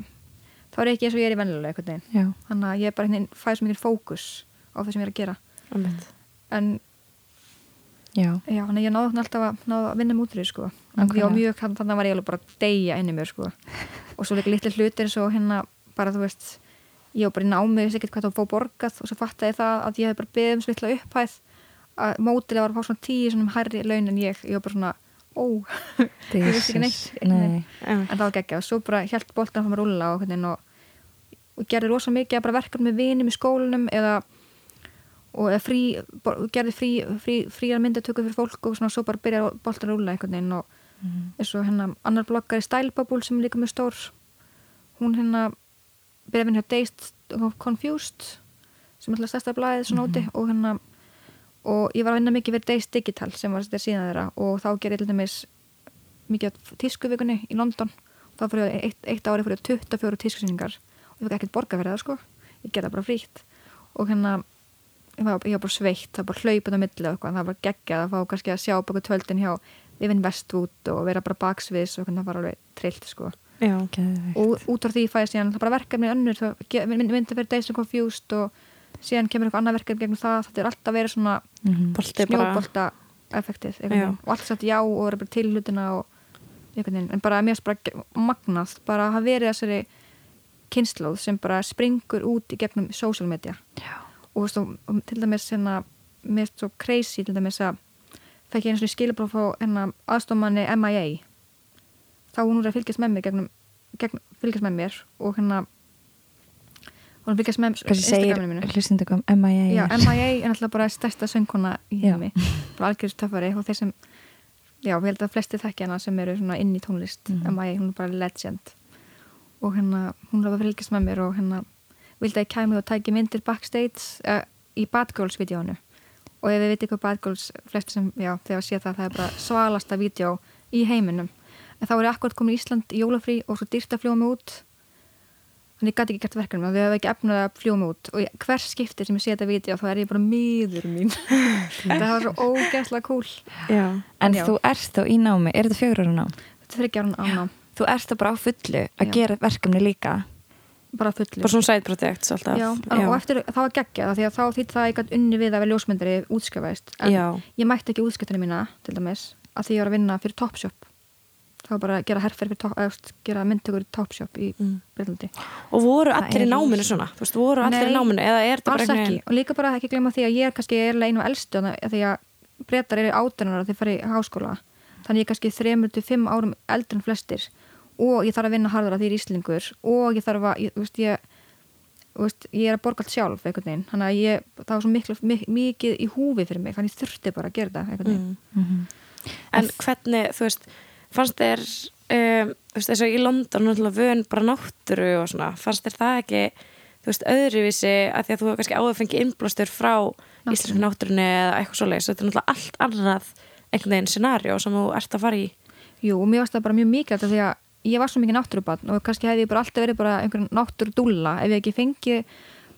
þá er ég ekki eins og ég er í vennilega Já, þannig að ég er bara einhvern veginn fæði svo mikið fókus á það sem ég er að gera. Einmitt. en já, já, þannig að ég náði alltaf að, náði að vinna mútrið sko. Ég var mjög, þannig var ég alveg bara að deyja inn í mér sko. Og svo líka litli hlutir eins og hérna bara þú veist ég var bara í námi, ég veist ekkert hvað það var að fá borgað og svo fattaði ég það að ég hef bara beðið um svo litla upphæð að mótilega var að fá svona tíu svona hærri laun en ég, ég var bara svona ó, ég vissi ekki neitt. Nei. En það var geggjað. Og svo bara held boltan að fá mér rúlla og, og, og gerði rosa mikið að bara verkefni með vinum í skólanum eða og frí, gerði frí, frí, fríar myndatöku fyrir fólk og svona svo bara byrjaði boltan að rúlla einhvern veginn og eins og hérna annar bloggari Style Bubble sem er líka mjög stór hún hérna byrjaði að vinna hjá Dazed og Confused sem er alltaf stærsta blæðið svona úti og hérna og ég var að vinna mikið fyrir Dazed Digital sem var þetta síðan þeirra og þá gerði ég til dæmis mikið á tískuvikunni í London. Þá fyrir ég eitt, eitt ári fyrir 24 tískusýningar og ég fekk ekkert borga fyrir það sko. Ég gerði það bara frítt. Og ég var, ég var bara sveitt, það var bara hlaupið á milli og eitthvað, það var geggjað að fá kannski að sjá baka tjöldin hjá Vivin Westwood og vera bara baksviðs og það var alveg trillt sko Já. Geðveikt. og út á því fæ ég síðan það bara verkefni önnur, það myndi fyrir Days and Confused og síðan kemur eitthvað annað verkefni gegnum það, þetta er alltaf vera svona. Bolti bara snjóbolta effektið og alltaf sagt já og vera bara til hlutina og einhvern veginn, en bara ge- magnað, bara að hafa verið þessari kynnslóð sem bara springur út í gegnum social media Já. Og, veist, og, og til dæmis hérna, mér finnst svo crazy til dæmis að fekk ég eins og skilabróf frá hérna, aðstofmanni MIA þá hún er að fylgjast með mér gegnum, gegn, fylgjast með mér og hérna hún er fylgjast með Instagraminu mínu. hlustindum MIA Já, er? MIA er náttúrulega bara stærsta söngkona í heimi, bara algjörðist töffari og þeir sem, já, ég held að flesti þekki hana sem eru inn í tónlist Mhm. MIA, hún er bara legend. Og hérna, hún er að fylgjast með mér og hérna, vildi að ég kæmi og tæki myndir backstage uh, í Bad Girls vídjónu og ef við veitum hvað Bad Girls, flesti sem, já, þegar sé það það er bara svalasta vídjó í heiminum. En þá er ég akkurat komin í Ísland í jólafrí og svo dýrt að fljúa mig út. Þannig ég gæti ekki gert verkefnum við hefum ekki efnað að fljúa mig út. Og ég, hvers skipti sem ég sé þetta vídeo þá er ég bara miður mín. Það var svo ógæslega cool Já. En Já. þú ert þá í námi, er þetta fjögur ára nám? þetta er árun ánám, Þú ert þá bara á fullu að Já. gera verkefni líka bara fullu. Bara svona side projects alltaf. Já, og eftir það var geggjað því að þá þýtt það að ég gæti unni við að vera ljósmyndari útskrifaðist en Já. ég mætti ekki útskriftinu mína til dæmis að því ég var að vinna fyrir Topshop. Það var bara að gera herfer fyrir top, eða, gera myndtökur í Topshop í Mm. Breitlandi. Og voru Það allir í náminu svona? Þú veist, voru allir í Nei, náminu? Er bara alls ekki. og líka bara ekki glemma því að ég er kannski einu elstu því að breytar eru átunar að þið fara í háskóla. Þannig ég er kannski þremur til fimm árum eldri en flestir og ég þarf að vinna harðara því ég er íslingur og ég þarf að ég, þú veist, ég, þú veist, ég er að borga allt sjálf einhvern veginn, þannig að ég, það var svo miklu, mik mikið í húfi fyrir mig, þannig ég þurfti bara að gera það einhvern veginn. Mm. En hvernig, þú veist, fannst þér um, þú veist, eins og í London náttúrulega vön bara náttúru og svona, fannst þér það ekki þú veist, öðruvísi að því að þú hefur kannski áður fengið innblástur frá íslensku náttúrunni eða eitthvað svoleiðis? Þetta er náttúrulega allt annað einhvern veginn scenario sem þú ert að fara í. Jú, mér varst það bara mjög mikilvægt af því að ég var svo mikið náttúrubann og kannski hefði ég bara alltaf verið bara einhvern náttúrudúlla ef ég ekki fengið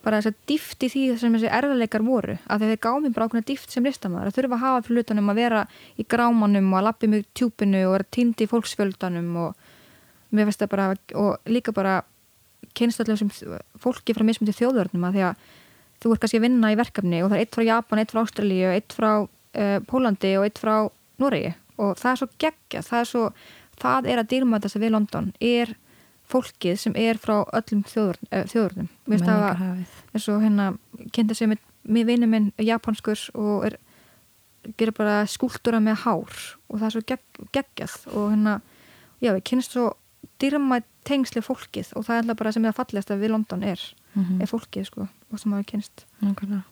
bara þess að dýft í því sem þessi erðarleikar voru að þeir mér bara ákveðna dýft sem listamæður að þurfa að hafa fyrir hlutunum að vera í grámanum og að lappi mjög tjúpinu og vera týndi í fólksfjöldanum og bara og líka bara kynst allir sem fólki frá mismundi þjóðvörnum að því að þú ert kannski að vinna í verkefni og það er eitt frá Japan, eitt frá Ástralíu, eitt frá uh, Pólandi og eitt frá Noregi og það er svo geggja, það er svo það er að þess að við London. Er fólkið sem er frá öllum það að Menningarhafið. eins og hérna kynnti sig með, vinnu minn japanskur og er gerir bara skúltúra með hár. Og það er svo gegg, geggjað. Og hérna, já, við kynnst svo dýrma tengsli fólkið. Og það er alltaf bara sem er að fallegast að við London er Mhm. er fólkið sko og sem hafa kynst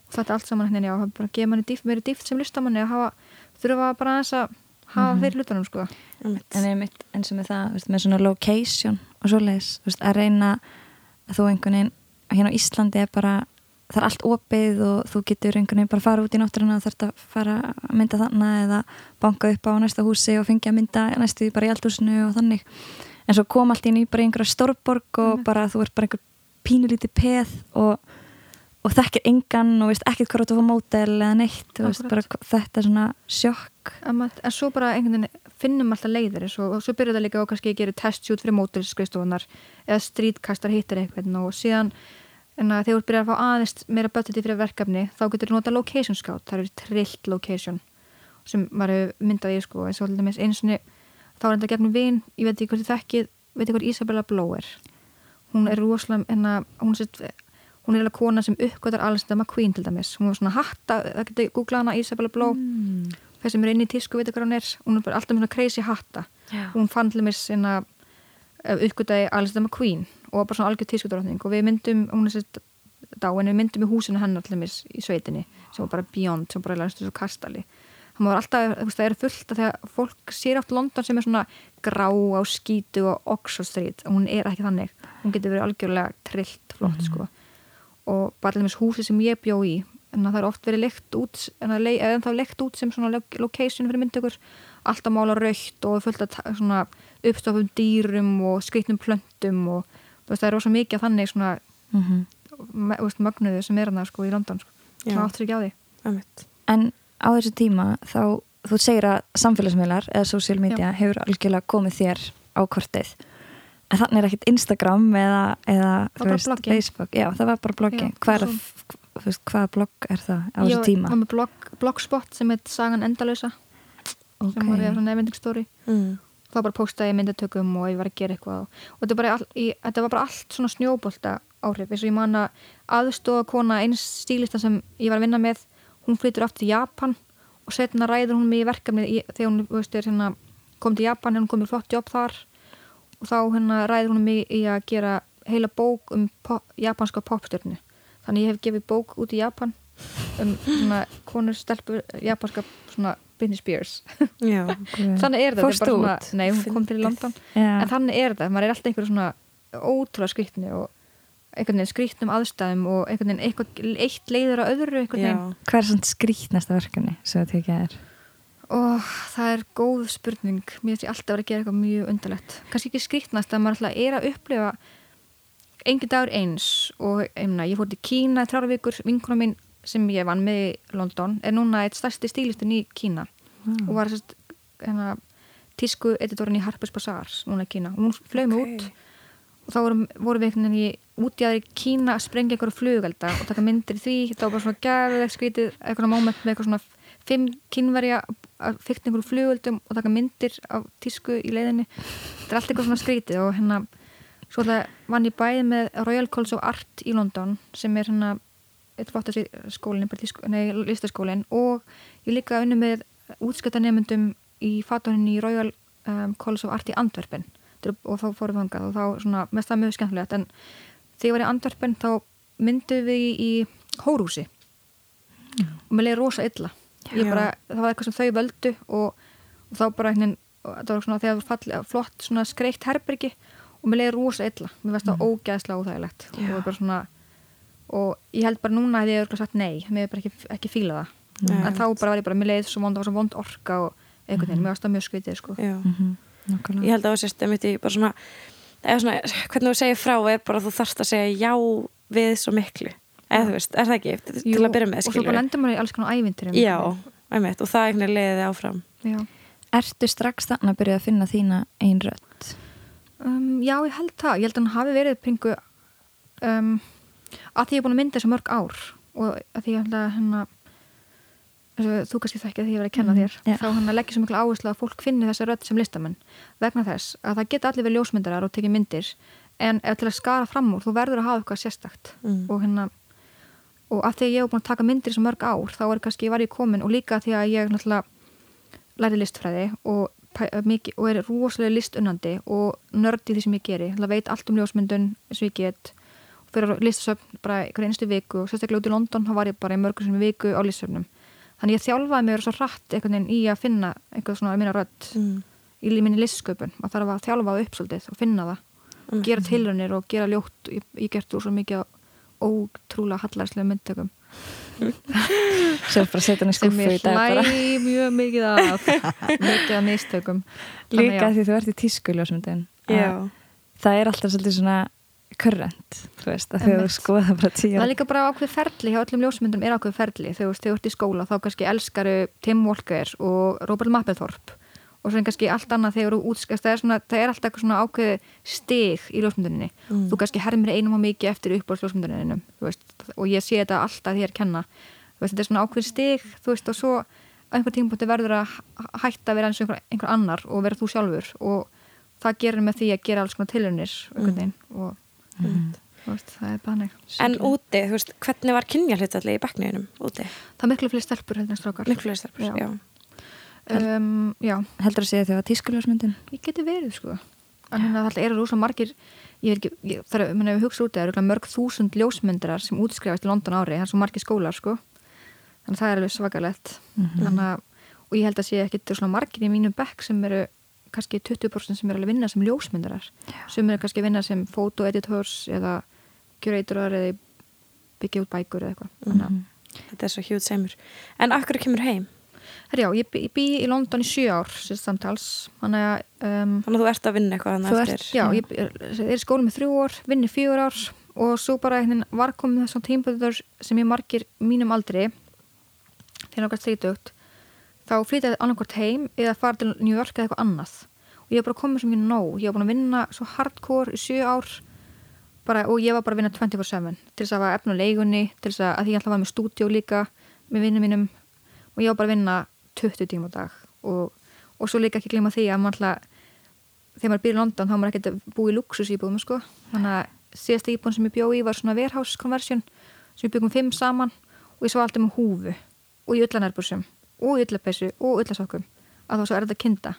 og þetta er allt saman hérna, já, hafa bara gefa manni dýft, meiri dýft sem listamanni að hafa, þurfa bara aðeins að hafa fyrir hlutunum sko. En einmitt eins og með það, veist, með svona location og svoleiðis, veist, að reyna að þú einhvern veginn, hérna á Íslandi er bara, það er allt opið og þú getur einhvern veginn bara að fara út í náttúruna og þurft að fara að mynda þannig eða banka upp á næsta húsi og fengja að mynda næstu því bara í eldhúsinu og þannig. En svo kom allt í bara í einhverja stórborg og bara þú ert bara einhver pínulítið peð og, og þekkir engan og veist ekkert hvað þú fá mótel eða neitt, veist, bara, þetta er svona sjokk. Maður- en svo bara einhvern veginn finnum alltaf leiðir svo, og svo byrjuð það líka og kannski gerir testshoot fyrir mótilskristofunar eða streetkastar hittir eitthvað og síðan þegar þú byrjar að fá aðeins meira budgeti fyrir verkefni þá getur þú nota location scout. Það eru trillt location sem maður myndað í sko eins og til dæmis eins og þá er þetta gegnum vin ég veit ekki hvort þið þekkið, veit ekki hvort Isabella Blow er hún er rosalega að hún sitt hún er alveg kona sem uppgötar Alistair McQueen til dæmis. Hún var svona hatta, það getur googlað hana Isabella Blow mm. þeir sem eru inn í tísku veit hvað hún er. Hún er bara alltaf svona crazy hatta. Já. hún fann til mér sinna uppgötaði Alistair McQueen og bara svona algjör tískudrótning og við myndum hún er sér dáin, við myndum í húsinu hennar til mér í sveitinni sem var bara beyond, sem bara læstu svo kastali. Hann var alltaf, það er fullt að fólk sér átt London sem er svona grá á skítu og Oxford Street. Hún er ekki þannig, hún getur verið algjörlega trillt flott sko og bara dæmis húsi sem ég bjó í en það er oft verið leikt út en það er leikt út sem svona lo- location fyrir myndökur alltaf mála raukt og fullt af svona uppstofum dýrum og skreitnum plöntum og þú veist, það er rosa mikið af þannig svona Mm veist, mögnuðu sem er hann sko í London sko. Já. sem áttur ekki á því Einmitt. En á þessu tíma þá, þú segir að samfélagsmiðlar eða social media hefur algjörlega komið þér á kortið en þannig er ekkit Instagram eða, eða Það var blogging. Facebook, já það var bara veist, hvaða blogg er það á Ég þessu tíma? var með blog, blogspot sem heit Sagan Endalösa sem var ég svona nefndingsstóri Mm. þá bara postaði ég myndatökum og ég var að gera eitthvað og, þetta, bara all, í, þetta var bara allt svona snjóbolta áhrif eins og ég man að aðstofa kona eins stílista sem ég var að vinna með hún flytur aftur til Japan og setna ræður hún mig í verkefni í, þegar hún veist, er, hérna, kom til Japan hún kom í flott jobb þar og þá hérna, ræður hún mig í að gera heila bók um pop, japanska popstjörnu þannig ég hef gefið bók út í Japan um svona konur stelpur japanska svona Britney Spears Já. þannig er þetta, þetta er svona, nei hún kom til Fyndið. London Já. en þannig er þetta, maður er alltaf einhverju svona ótrúlega skrýtni og einhvern veginn skrýtnum aðstæðum og einhvern veginn eitt leiður að öðru einhvern veginn Hvað er svona skrítnasta verkefni sem þú tekið er? Og það er góð spurning. Mér finnst ég alltaf verið að gera eitthvað mjög undarlegt. Kannski ekki skrýtnast að maður alltaf er að upplifa engin dagur eins og einna, ég fór til Kína í þrjára vikur, vinkona mín sem ég vann með í London er núna eitt stærsti stílistin í Kína Mm. og var sérst hérna, tísku editorinn í Harper's Bazaar núna í Kína. Og hún flög mig út og þá vorum, vorum við einhvern veginn í út í aðri Kína að sprengja einhverju flugelda og taka myndir í því, það var bara svona gæðið skrítið, eitthvað moment með eitthvað svona fimm kynverja að fykta einhverju flugeldum og taka myndir af tísku í leiðinni. Þetta er allt eitthvað svona skrítið og hérna svo vann ég bæði með Royal College of Art í London sem er hérna listaskólinn. Og ég líka unni með útskjötanemyndum í fatuninni í Royal um, College of Art í Antwerpen. Er- og þá fórum við þangað og þá svona, mest það mjög skemmtilegt. En þegar ég var í Antwerpen þá myndum við í, hórúsi og mér leiði rosa illa. Bara, það var eitthvað sem þau völdu og, og þá bara einhvern það var svona þegar fall, flott svona skreitt herbergi og mér leiði rosa illa. Mér veist það ógæðslega óþægilegt. Og það var svona og ég held bara núna að ég hefur sagt nei, mér hefur bara ekki, ekki fílað það. Nei. en þá bara var ég bara, mér leið svo vond, það var svo vond orka og einhvern veginn, mér varst það mjög skvitið sko. Mhm, nákvæmlega. Ég held að það sést einmitt í bara svona, eða svona hvernig þú segir frá er bara að þú þarft að segja já við svo miklu eða þú veist, er það ekki, til Jú, að byrja með og svo skilur bara lendur maður í alls konar ævintyrum Já, einmitt, og það einhvern veginn leiði áfram já. Ertu strax þannig að byrja að finna þína ein rödd? Um, já, ég held það, ég held að hann hafi verið pingu um, að því ég er búin að mynda þessu mörg ár og að því ég held að hérna og þú kannski þekkja því ég verið að kenna Mhm, þér já. þá hann leggja svo miklu áherslu að fólk finni þessa rödd sem listamenn vegna þess að það geta allir verið ljósmyndarar og tekið myndir en ef til að skara fram úr þú verður að hafa eitthvað sérstakt Mm. og hérna og að því að ég hef búin að taka myndir svo mörg ár þá er kannski, var ég komin og líka því að ég náttúrulega læri listfræði og, mikið, og er rosalega listunnandi og nördi því sem ég geri. Náttúrulega veit allt um ljósmyndun og ég get. Og fyrir listasöfn bara einstu viku og sérstaklega út í London þá var ég bara í mörgur sem viku á listasöfnum þannig ég þjálfaði mig svo rætt í að finna einhver svona minna rödd mm. í minni listsköpun. Og þarf að þjálfa það upp svolítið og finna það. Mm. gera tilraunir og gera ljótt. Ég, ég ótrúlega hallarslega myndtökum. Sem bara setja sem skuffu ég í dag bara. hlæ mjög mikið af mikið af mistökum. Þannig Líka já. því þú ert í tískuljósmyndin Það er alltaf svolítið svona current, þú veist, að Einmitt. skoða bara tíu Það er líka bara ákveð ferli, hjá öllum ljósmyndum er ákveð ferli. Þú veist, þú ert í skóla þá kannski elskaru Tim Walker og Robert Mapplethorpe og svo er kannski allt annað þegar þú útskast það er, svona, það er alltaf eitthvað svona ákveð stig í ljósmynduninni Mm. þú kannski hermir einum og mikið eftir upp á ljósmynduninni og ég sé þetta alltaf að kenna veist, þetta er svona ákveð stig veist, og svo á einhver tímpúti verður að hætta að vera eins og einhver, einhver annar og vera þú sjálfur og það gerir með því að gera alls konar tilunir mm. og þú veist, það er neitt En úti, þú veist, hvernig var kynja hlutallið í bekknuðinum úti? Það er miklu fleiri stelpur heldur en strákar. Miklu fleiri stelpur, Já. já. Um, já, Heldur að segja þegar tískuljósmyndin ég geti verið sko. En hérna það eru rosa margir, ég veit ekki, ég, það er, menn ef við hugsa út, það eru örugglega mörg þúsund ljósmyndarar sem útskrifast í London ári, það er svo margir skólar sko. Þannig að það er alveg svakalegt. Þannig að, og ég held að sé ekki þetta er svona margir í mínum bekk sem eru kannski 20% sem eru alveg að vinna sem ljósmyndarar. Sem eru kannski að vinna sem fotoeditors eða curatorar eða byggja út bækur eða eitthvað. Þannig að Þetta er svo hjút semur. En akkur kemur heim? Herjá, ég bý, ég bý í London í sjö ár samtals, þannig að um, Þannig að þú ert að vinna eitthvað þannig ert- eftir. já, ég ég er í skóla með þrjú ár vinni fjögur ár og svo bara var komið þessum tímpöður sem ég margir mínum aldri þegar okkar þrítugt þá flytjaði annarkvort heim eða fara til New York eða eitthvað annað. Og ég hef bara komið svo mikið nóg, ég hef búin að vinna svo hardcore í sjö ár bara, og ég var bara að vinna 24-7 til þess að hafa efna á leigunni til þess að, að ég að var með stúdíó líka með vinnum mínum. Og ég var bara að vinna 20 tíma á dag og, og svo líka ekki gleyma því að maður ætla þegar maður býr í London þá maður ekkert að búa í luxus íbúðum sko. þannig að síðasta íbúðum sem ég bjó í var svona warehouse conversion sem við byggum fimm saman og ég svo alltaf með húfu og í öllanærbursum og í öllapessu og öllasokkum að þá svo er þetta kinda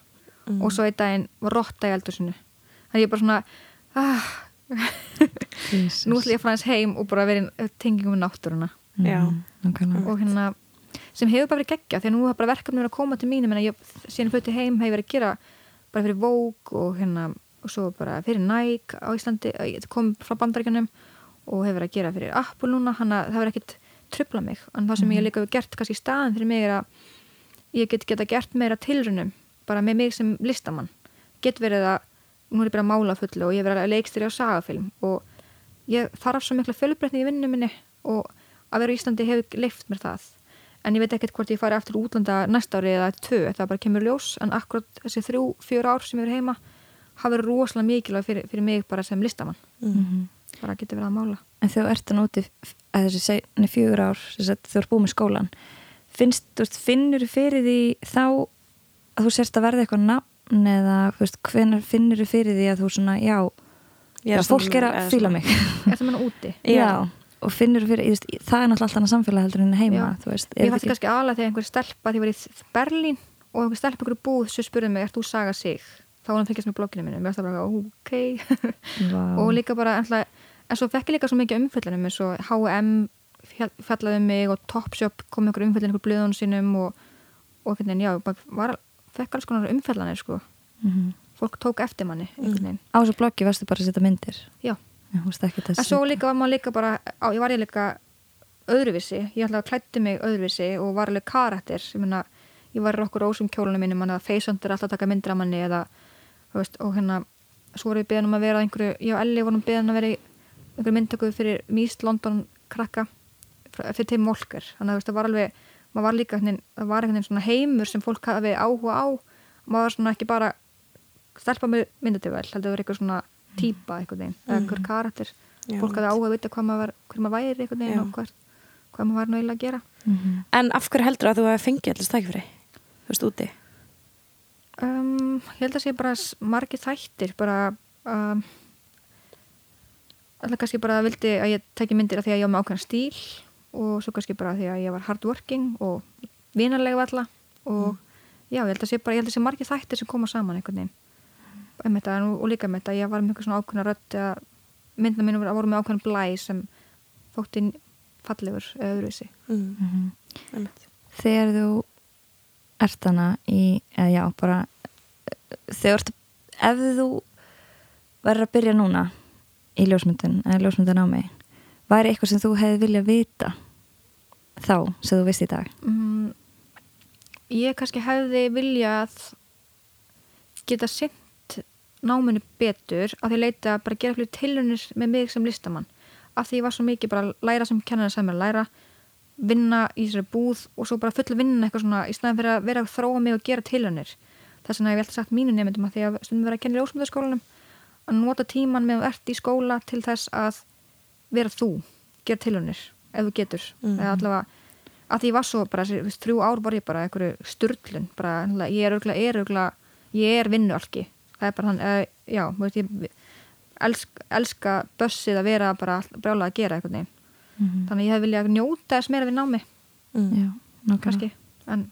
Mm. og svo einn daginn var rotta í eldursinu þannig ég bara svona ah, nú ætla ég að fara hans heim og bara vera í tengingum með náttúruna Já. Nákvæmlega. og hérna sem hefur bara verið geggja því að nú er bara verkefni verið að koma til mínum en ég síðan flutti heim hefur verið að gera bara fyrir Vogue og hérna og svo bara fyrir Nike á Íslandi kom frá bandaríkjunum og hefur verið að gera fyrir Apple núna hann að það verið ekkit trubla mig en það sem ég líka hefur gert kannski í staðin fyrir mig er að ég get geta gert meira tilrunum bara með mig sem listamann. Get verið að, nú er ég bara mála fullu og ég verið að leikstýri á sagafilm og ég þarf svo mikla fjölbreytni í vinnu minni og að vera í Íslandi hefur leift mér það en ég veit ekkert hvort ég fari aftur útlanda næsta ári eða tvö, það bara kemur ljós en akkurat þessi þrjú, fjör ár sem ég er heima hafa verið rosalega mikilvæg fyrir, fyrir mig bara sem listamann. Mm. bara að geta verið að mála. En þegar þú ert að nóti að þessi segni fjögur ár sem sagt, þú ert búið með skólan finnst, þú veist, finnur þú fyrir því þá að þú sérst að verða eitthvað nafn eða veist, hvenar finnur þú fyrir því að þú svona, já, já fólk er að fíla mig? Er það manna úti? Já, og finnur fyrir, veist, það er náttúrulega allt annað samfélag heldur en heima, Já. þú veist ég ekki- kannski aðlega þegar einhver stelpa því ég var í Berlín og einhver stelpa ykkur búð sem spurði mig, ert þú saga sig? Þá var hann fylgjast með blogginu minu, mér varst það bara ok. Og líka bara en svo fekk ég líka svo mikið umfyllunum eins og H&M fjall- fjallaði um mig og Topshop kom ykkur umfyllun ykkur blöðun sínum og, og veginn, já, bara var, fekk alls konar umfyllanir sko, Mhm. fólk tók eftir manni veginn, á þessu bloggi varstu bara að setja myndir? Já, En svo líka var maður líka bara á, ég var ég líka öðruvísi. Ég ætla að klætti mig öðruvísi og var alveg karakter. Ég, meina, ég var okkur rósum kjólunum mínum manna feysöndur alltaf taka myndir af manni eða, veist, og hérna svo vorum við beðan um að vera einhverju, ég og Elli vorum beðan að vera einhverju myndtöku fyrir Míst London krakka fyrir Tim Volker, þannig að það var alveg maður var líka, það var einhvern veginn svona heimur sem fólk hafi áhuga á. Maður var svona ekki bara stelpa með heldur það verið eitthvað svona típa einhvern veginn, eða Mhm. karakter Já, fólk hafði áhuga að vita hvað maður, var, hver maður væri veginn Já. og hvað, hvað maður var nú eiginlega að gera Mhm. En af hverju heldur að þú hefði fengið allir stækifri? Þú veist, úti? um, ég held að sé bara margir þættir bara um, alltaf kannski bara vildi að ég tekja myndir af því að ég var með ákveðan stíl og svo kannski bara því að ég var hardworking og vinarlega valla og já, ég held að sé bara, ég held að sé margir þættir sem koma saman einhvern veginn um þetta, og, og líka með þetta, ég var með eitthvað svona ákveðna rödd eða myndina mínu voru með ákveðan blæ sem þótti fallegur öðruvísi Mm. Mhm. einmitt. Þegar þú ert hana í, eða já, bara þegar þú ert, ef þú verður að byrja núna í ljósmyndun, eða ljósmyndun á mig væri eitthvað sem þú hefði viljað vita þá, sem þú veist í dag mm, ég kannski hefði viljað geta sint náminu betur af því að leita bara að gera fyrir tilunir með mig sem listamann. Af því ég var svo mikið bara að læra sem kennar sem er að læra vinna í þessari búð og svo bara fulla vinna eitthvað svona í snæðan fyrir að vera að þróa mig og gera tilunir þess vegna hef ég alltaf sagt mínu nefndum að því að stundum vera að kenna í ljósmyndaskólanum að nota tíman með að ert í skóla til þess að vera þú gera tilunir ef þú getur. Mhm. eða allavega að því ég var svo bara, þessi, þrjú ár var ég bara einhverju sturlun, bara ég er örgulega, ég er vinnualki það er bara hann, uh, já, þú veist, ég elsk, elska bössið að vera bara brjálega að gera veginn. Mm þannig að ég hef viljað njóta þess meira við námi. Mm. Já, kannski, en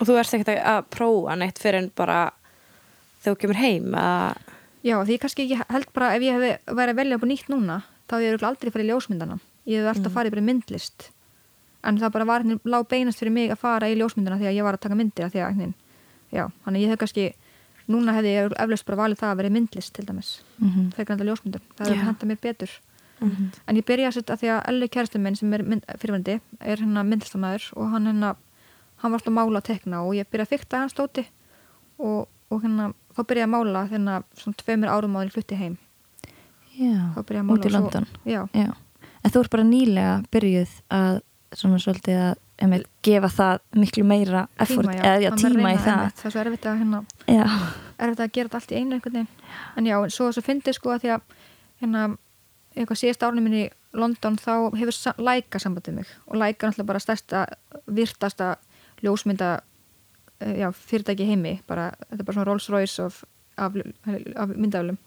Og þú ert ekkert að- að prófa neitt fyrir en bara þegar þú kemur heim að já, því kannski ég held bara ef ég hef verið að velja upp á nýtt núna þá hef ég aldrei farið í ljósmyndana ég hef alltaf farið bara í myndlist. En það bara var hérna lág beinast fyrir mig að fara í ljósmyndana því að ég var að taka myndir af því að, já, þannig að ég hef kannski núna hefði ég eflaust bara valið það að vera í myndlist til dæmis, mm frekar enda ljósmyndun það Já. hefði henda mér betur. Mhm. en ég byrja að setja því að Elli kærastin minn sem er mynd, fyrirvændi, er hérna myndlistamæður og hann hérna hann var alltaf að mála og tekna og ég byrja að fykta hans stóti og, og hérna þá byrja ég að mála hérna svona tveimur árum áður ég flutti heim. Já, að mála út í svo- London. Já, Já, en þú ert bara nýlega byrjuð að svona svolítið að um, gefa það miklu meira effort, tíma, eða já, tíma að í það. einmitt, það er svo erfitt að hérna erfitt að gera allt í einu einhvern veginn. En já, svo svo fyndið sko að því að hérna, eitthvað síðast árnum minn í London þá hefur Laika sambandið mig. Og Laika er náttúrulega bara stærsta virtasta ljósmynda eh, já, fyrirtæki heimi. Bara, þetta er bara svona Rolls Royce of, af, af myndaflum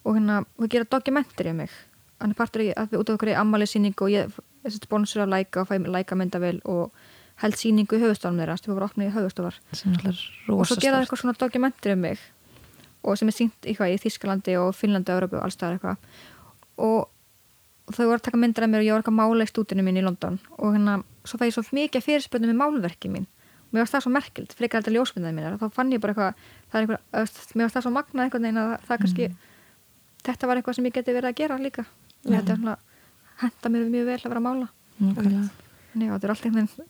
og hérna, og gera dokumentir í mig. Hann er partur í, að út af okkur í ammælisýningu og ég er sponsor af Laika og fæ Laika myndavel og held sýningu í höfustofnum þeirra, sem var opnið í höfustofar alltaf og svo gera rosa eitthvað svona dokumentir um mig og sem er sínt eitthvað í Þískalandi og Finnlandi og Európu og allstaðar eitthvað. Og þau voru að taka myndir af mér og ég var eitthvað að mála í stúdinu mín í London. Og hérna svo fæ ég svo mikið fyrirspöndum með málverki mín. Og mér var það svo merkild, frekar þetta ljósmyndaði mín þá fann ég bara eitthvað, eitthvað öst, mér var það svo magnað einhvern veginn að það kannski þetta var eitthvað sem ég geti verið að gera líka. Já. þetta er svona henda mér mjög vel að vera að mála. En já, þetta er allt einhvern veginn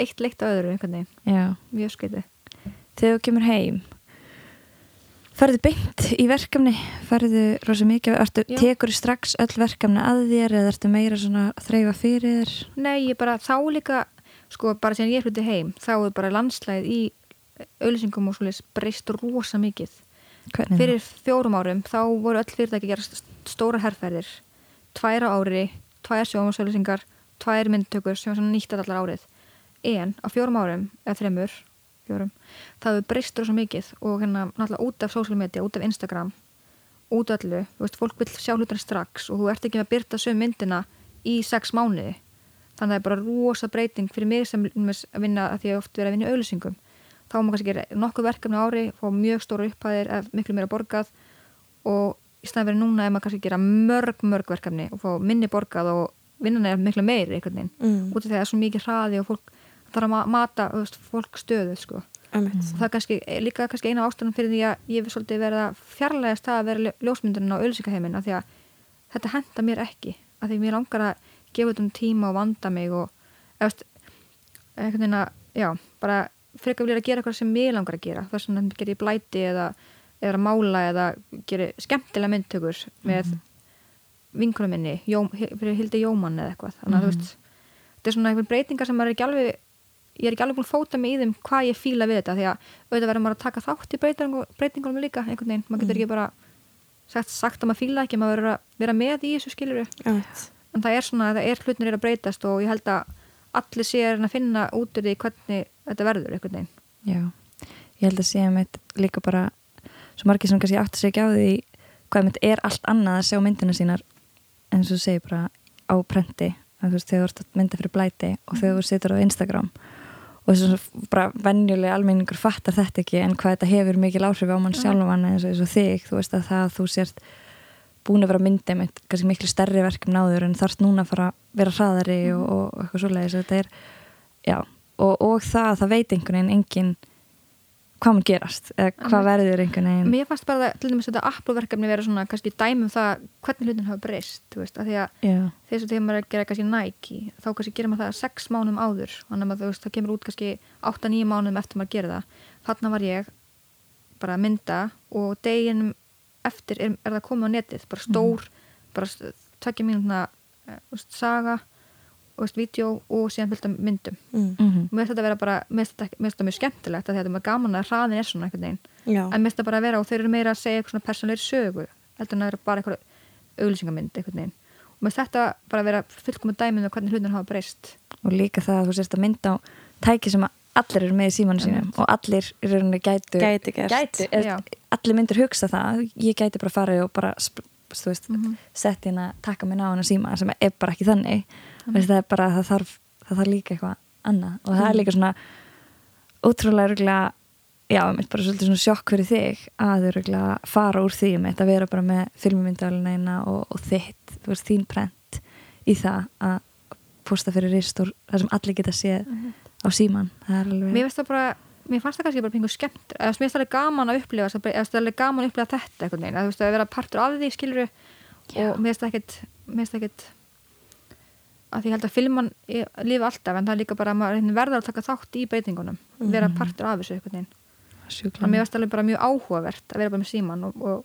eitt leitt á öðru einhvern veginn, Já, mjög skeitið þegar þú kemur heim Farðu beint í verkefni? Farðu rosa mikið? Ertu. Tekur strax öll verkefni að þér eða ertu meira svona að þreyfa fyrir þér? Nei, ég bara, þá líka sko, bara sem ég hluti heim þá er bara landslæð í auðlýsingum og svoleiðis breyst rosa mikið. Hvernig fyrir fjórum árum þá voru öll fyrirtæki að gera st- stóra herrferðir tvær á ári, tvær sjómasauðlýsingar tvær myndtökur sem var svona nýtt allar árið. En á fjórum árum eða þremur, fjórum það hefur breyst rosa mikið og hérna náttúrulega út af social media, út af Instagram út af öllu, þú veist, fólk vil sjá hlutina strax og þú ert ekki með að byrta söm myndina í sex mánuði. Þannig að það er bara rosa breyting fyrir mig sem að vinna að því að ég oft verið að vinna auðlýsingum þá má kannski gera nokkuð verkefni ári fá mjög stóra upphæðir miklu meira borgað og í staðan verið núna er maður kannski gera mörg mörg verkefni og fá minni borgað og vinnan er miklu meiri einhvern veginn mm. út af því að það er svo mikið hraði og fólk þarf að ma- mata veist, fólk stöðu sko. Og það er kannski, líka kannski eina ástæðan fyrir því að ég hef svolítið verið að fjarlægast það að vera ljósmyndurinn á ölsingaheimin af því að þetta henda mér ekki af því mér langar að gefa þetta um tíma og vanda mig og eftir, einhvern veginn að, já, bara frekar vilja að gera eitthvað sem mér langar að gera þess vegna gerir ég blæti eða, eða að mála eða gerir skemmtilega myndtökur með vinkunum minni Jó, fyrir Hildi Jómann eða eitthvað. Þannig að þú veist, þetta er svona einhver breytingar sem maður er ekki alveg ég er ekki alveg búin að fóta mig í þeim hvað ég fíla við þetta því að auðvitað verður maður að taka þátt í breytingunum, líka einhvern veginn, maður getur ekki bara sagt, sagt að maður fíla ekki, maður verður að vera með í þessu skiluru, Einmitt. en það er svona það er hlutnir er að breytast og ég held að allir sé að finna út úr því hvernig þetta verður einhvern veginn. Já, ég held að sé að mitt líka bara svo margir sem kannski átt að segja á því hvað mitt er allt annað að sjá myndina sínar eins og segir bara á prenti, veist, þegar þú ert að mynda fyrir blæti og þegar þú situr á Instagram og þess að bara venjulega almenningur fattar þetta ekki en hvað þetta hefur mikil áhrif á mann sjálfan eins og, eins og þig, þú veist að það að þú sért búin að vera myndið með kannski miklu stærri verkum náður en þarft núna að fara að vera hraðari og, og eitthvað svoleiðis. Og, og það að það veit einhvern veginn enginn hvað mun gerast, eða hvað verður einhvern veginn? Mér fannst bara til dæmis þetta Apple-verkefni vera svona kannski dæmum það hvernig hlutin hafa breyst, þú veist, af því að Já, þess að þegar maður er að gera kannski Nike þá kannski gerir maður það sex mánum áður. Þannig að það kemur út kannski 8-9 mánum eftir maður gerir það. Þarna var ég bara að mynda og deginum eftir er, er það komið á netið bara stór, bara tvekja mínútna eh, saga veist, vídeo og síðan fylgta myndum Mm. mhm, mér finnst þetta vera bara, mér finnst þetta, mjög skemmtilegt að þetta er gaman að hraðin er svona einhvern veginn Já. en mér finnst þetta bara að vera og þeir eru meira að segja eitthvað svona persónleiri sögu heldur en að vera bara eitthvað auglýsingamynd einhvern veginn og mér finnst þetta bara að vera fullkomið dæmið um hvernig hlutin hafa breyst og líka það að þú sérst að mynda á tæki sem að allir eru með í símanu sínum og allir í rauninni gætu Gæti Já. eða, allir myndir hugsa það ég gæti bara farið og bara veist, Mhm. sett hérna taka mér ná hana síma sem er bara ekki þannig veist, það er bara að það þarf, það þarf líka eitthvað annað. Og það er líka svona ótrúlega ruglega já, mitt bara svolítið svona sjokk fyrir þig að þau ruglega fara úr því mitt að vera bara með filmumyndavelina og, og þitt, þú veist, þín prent í það að posta fyrir ristur þar sem allir geta séð á síman það er alveg mér finnst það bara mér fannst það kannski bara pingu skemmt mér finnst það alveg gaman að upplifa það er alveg gaman að upplifa þetta einhvern veginn að þú veist að vera partur af því skiluru og mér finnst það ekkit mér finnst það ekkit að því ég held að filman lifa alltaf en það er líka bara að maður verður að taka þátt í breytingunum vera partur af þessu sjúklega. Þannig að mér finnst alveg bara mjög áhugavert að vera bara með síman og, og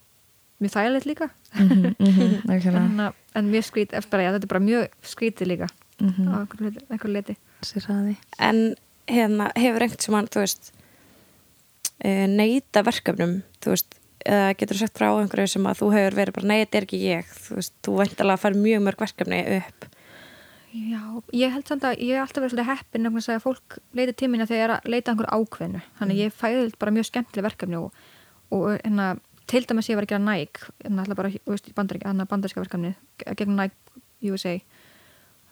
mjög þægilegt líka. Mhm, mhm, nákvæmlega. en, uh, en mjög skrít, eftir bara, já, þetta er bara mjög skrítið líka. Mhm, á einhverju hraði En hérna, hefur einhvern sem hann, þú veist, e, neyta verkefnum, þú veist, eða getur þú sagt frá einhverju sem að þú hefur verið bara, nei, þetta er ekki ég, þú veist, þú væntalega að fara mjög mörg verkefni upp. Já, ég held samt að ég hef alltaf verið svolítið heppin segja að fólk leiti tímina þegar ég er að leita einhver ákveðnu. Þannig að ég fæði bara mjög skemmtileg verkefni og, og hérna, til dæmis ég var að gera Nike hérna, alltaf bara, þú veist, bandaríska verkefni gegn Nike USA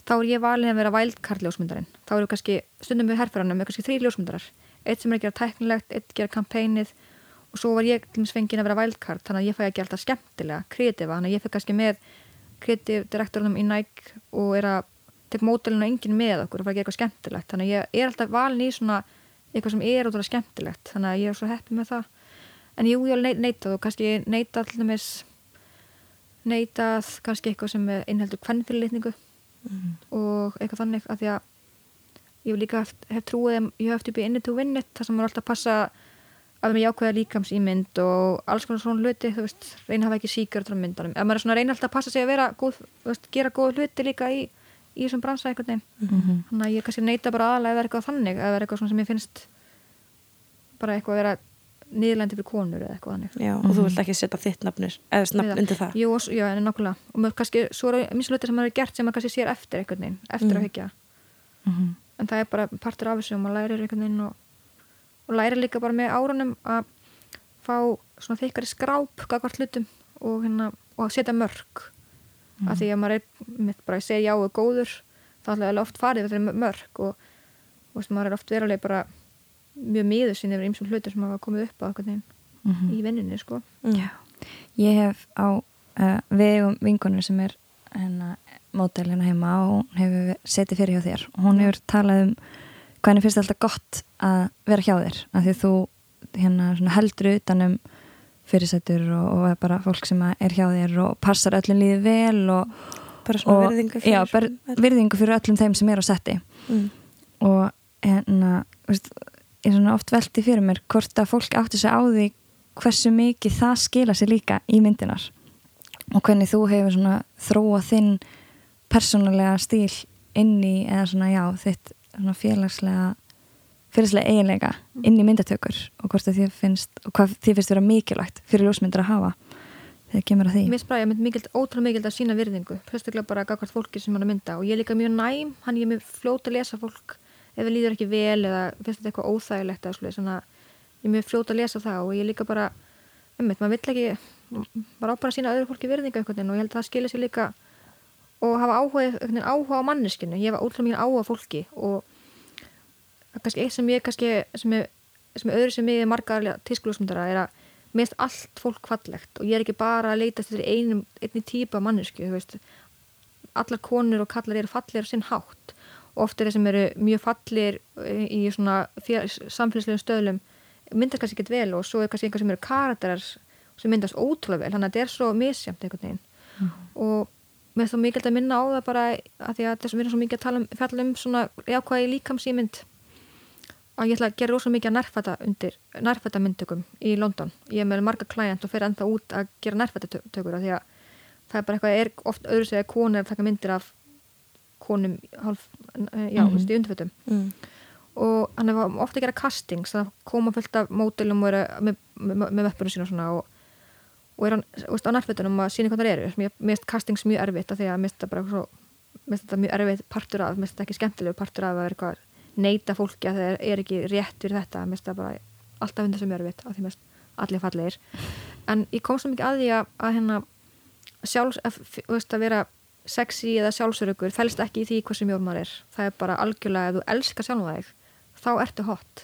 þá er ég valin að vera wildcard ljósmyndarinn. Þá eru kannski, stundum við herfæranum með kannski þrý ljósmyndarar, eitt sem er að gera tæknilegt eitt gera kampænið og svo var ég til dæmis fengin að vera wildcard. Þannig að ég fæ að gera alltaf skemmtilega, kreatífa þannig að ég fekk kannski með kreatív direktorunum í Nike og er að tek mótelinu enginn með okkur og fara að gera eitthvað skemmtilegt. Þannig að ég er alltaf valin í svona eitthvað sem er ótrúlega skemmtilegt. Þannig að ég er svo heppið með það. En jú, ég alveg neitað og kannski dæmis neitað kannski eitthvað sem innheldur kvennfyrirlitningu og eitthvað þannig að því að ég hef líka hef, hef trúið ég hef eftir upp í inni to win it þar sem maður alltaf passa að með jákvæða líkams í mynd og alls konar svona hluti þú veist, reyna að hafa ekki síkjör á myndunum. Ef maður er svona reyna alltaf að passa sig að vera góð, veist, gera góð hluti líka í, í þessum bransa einhvern veginn Mhm. þannig að ég kannski neita bara aðalega er eitthvað þannig er eitthvað svona sem ég finnst bara eitthvað að vera niðurlendi fyrir konur eða eitthvað þannig Já, og þú vilt ekki setja þitt nafnir, eða nafn undir það. Jú, já, en nákvæmlega og maður kannski, svo eru hluti sem maður er gert sem maður kannski sér eftir einhvern veginn, eftir Mm. að hyggja Mhm. en það er bara partur af þessu og maður lærir einhvern veginn og, og lærir líka bara með árunum að fá svona þykkari skráp og, hérna, og setja mörg Mhm. af því að maður er mitt bara að segja já og góður þá er alveg oft farið þetta er mörg og, og maður er oft veruleg bara mjög miður sín yfir ymsum hlutum sem hafa komið upp á einhvern veginn Mhm. í vinninni sko Já. Ég hef á uh, vegum vinkonur sem er hennar mótel hérna heima og hún hefur setið fyrir hjá þér og hún hefur talað um hvernig finnst þetta gott að vera hjá þér af því að þú hérna, heldur utanum fyrirsættur og, og bara fólk sem er hjá þér og passar öllum líði vel og, bara svona og verðingu fyrir já, ber, virðingu fyrir öllum þeim sem er á setti. Mm. og hérna ég er svona oft velti fyrir mér hvort að fólk átti sig á því hversu mikið það skila sér líka í myndinar og hvernig þú hefur svona þróa þinn persónulega stíl inn í eða svona já þitt svona félagslega félagslega eiginleika inn í myndatökur og hvort að þið finnst og hvað þið finnst vera mikilvægt fyrir ljósmyndir að hafa þegar kemur að því. Mér spræði að mynd mikild, ótrúlega mikild að sína virðingu Fyrstuklega bara gagvart fólki sem hann að mynda. Og ég er líka mjög næm, hann er mjög fljót að lesa fólk ef það líður ekki vel eða finnst þetta eitthvað óþægilegt að ég er mjög fljót að lesa það. Og ég er líka bara ummitt, maður vill ekki bara á bara að sína öðru fólki virðingu og ég held að það það er kannski eitt sem ég kannski sem er, sem er öðru sem ég er margar tískulúsmyndara er að finnst allt fólk fallegt og ég er ekki bara að leita til einum, einni típa mannesku allar konur og kallar eru fallir sinn hátt og oft er þeir sem eru mjög fallir í svona samfélagslegum stöðlum myndast kannski ekkert vel og svo er kannski einhver sem eru karakterar sem myndast ótrúlega vel. Þannig að þetta er svo misjamt einhvern veginn. Mm. og finnst það mikilvægt að minna á það bara að því að þessum við erum svo mikið að tala um, um svona jákvæði líkamsýmynd að ég ætla að gera rosa mikið að nærfæta undir nærfæta myndtökum í London ég er með marga klæjant og fer ennþá út að gera nærfætatökur því að það er bara eitthvað er oft öðru segja konur að taka myndir af konum hálf, já, mm -hmm. í undfötum mm. og hann er ofta að gera castings það koma fullt af mótilum og er með, með, með veppunum sína og svona og, og er hann veist, á nærfætunum að sína hvað það eru mér finnst castings mjög erfitt af því að mér finnst þetta mjög erfitt partur af mér finnst þetta ekki skemmtilegu partur af að vera eitthvað neita fólki að það er ekki rétt fyrir þetta, mér finnst það bara alltaf hundar sem er erfitt, af því mér finnst allir fallegir. En ég kom svo mikið að því að, að hérna sjálfs, að, veist, að vera sexy eða sjálfsörökur fælst ekki í því sem jórn maður er. Það er bara algjörlega, ef þú elskar sjálf þig þá ertu hot.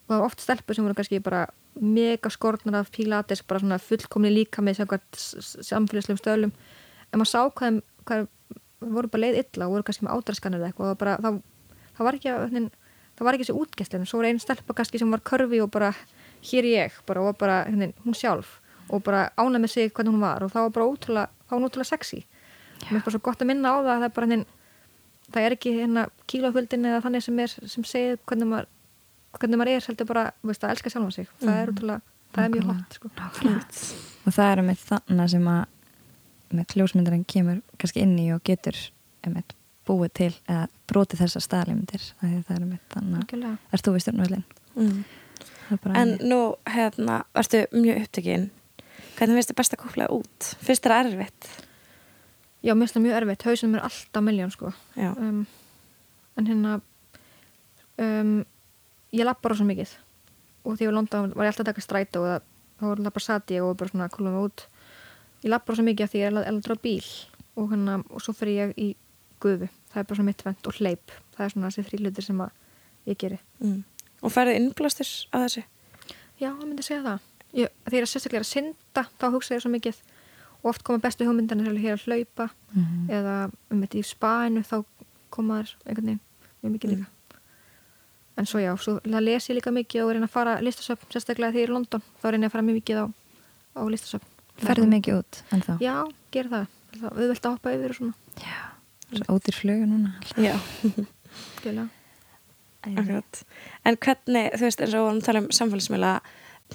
Og það er oft stelpur sem voru kannski bara mega skortnar af pilates, bara svona fullkomni líka með samfélagslegum stölum. En maður sá hvað, hvað voru bara leið illa og voru kannski með ádraskanir eða eitthvað og bara, þá það var ekki, að, það var ekki þessi útgæstlinn svo var einn stelpa kannski sem var körfi og bara hér ég, bara, og bara hérna, hún sjálf og bara ánað með sig hvernig hún var og það var bara ótrúlega, það var ótrúlega sexy. Mér er bara svo gott að minna á það að það er bara hérna, það er ekki hérna kíloföldin eða þannig sem er, sem segir hvernig maður, hvernig maður er heldur bara, veist, að elska sjálfa sig. Það er mhm. ótrúlega, það er mjög hot sko. og það er með þannig sem að með kljósmyndarinn kemur kannski inn í og getur eitt búið til eða brotið þessar staðlýmyndir það er mitt þannig að erst þú við stjórnvöldin mm. En nú, hérna, erstu mjög upptökin hvernig finnst þið best að kúpla út? Finnst þið það erfitt? Já, mér finnst það mjög erfitt, hausinum er alltaf miljón sko. Um, en hérna um, ég lappar svo mikið. Og því að London var ég alltaf að taka stræt og þá var alltaf bara satt ég og bara svona kúla mig út. Ég lappar svo mikið að því ég er að dra bíl. Og, hérna, og svo fyrir ég í gufu það er bara svona mittvend og hleyp það er svona þessi þrýlutir sem ég geri mm. Og færðu innblástur að þessu? Já, ég myndi segja það ég, Þegar ég er sérstaklega að synda þá hugsa ég svo mikið og oft koma bestu hugmyndan hér að hlaupa mm -hmm. eða um þetta í spænu þá koma þær einhvern veginn mjög mikið líka mm. en svo já, svo les ég líka mikið og reyna að fara listasöfn, sérstaklega þegar ég er í London þá reyna ég að fara mjög mikið á, á listasöfn Ferðu mikið út en þá? Já, ger það, við vilt að hoppa yfir og svona Já Ótir flögu núna Já. En hvernig, þú veist, eins og við tala um samfélagsmiðla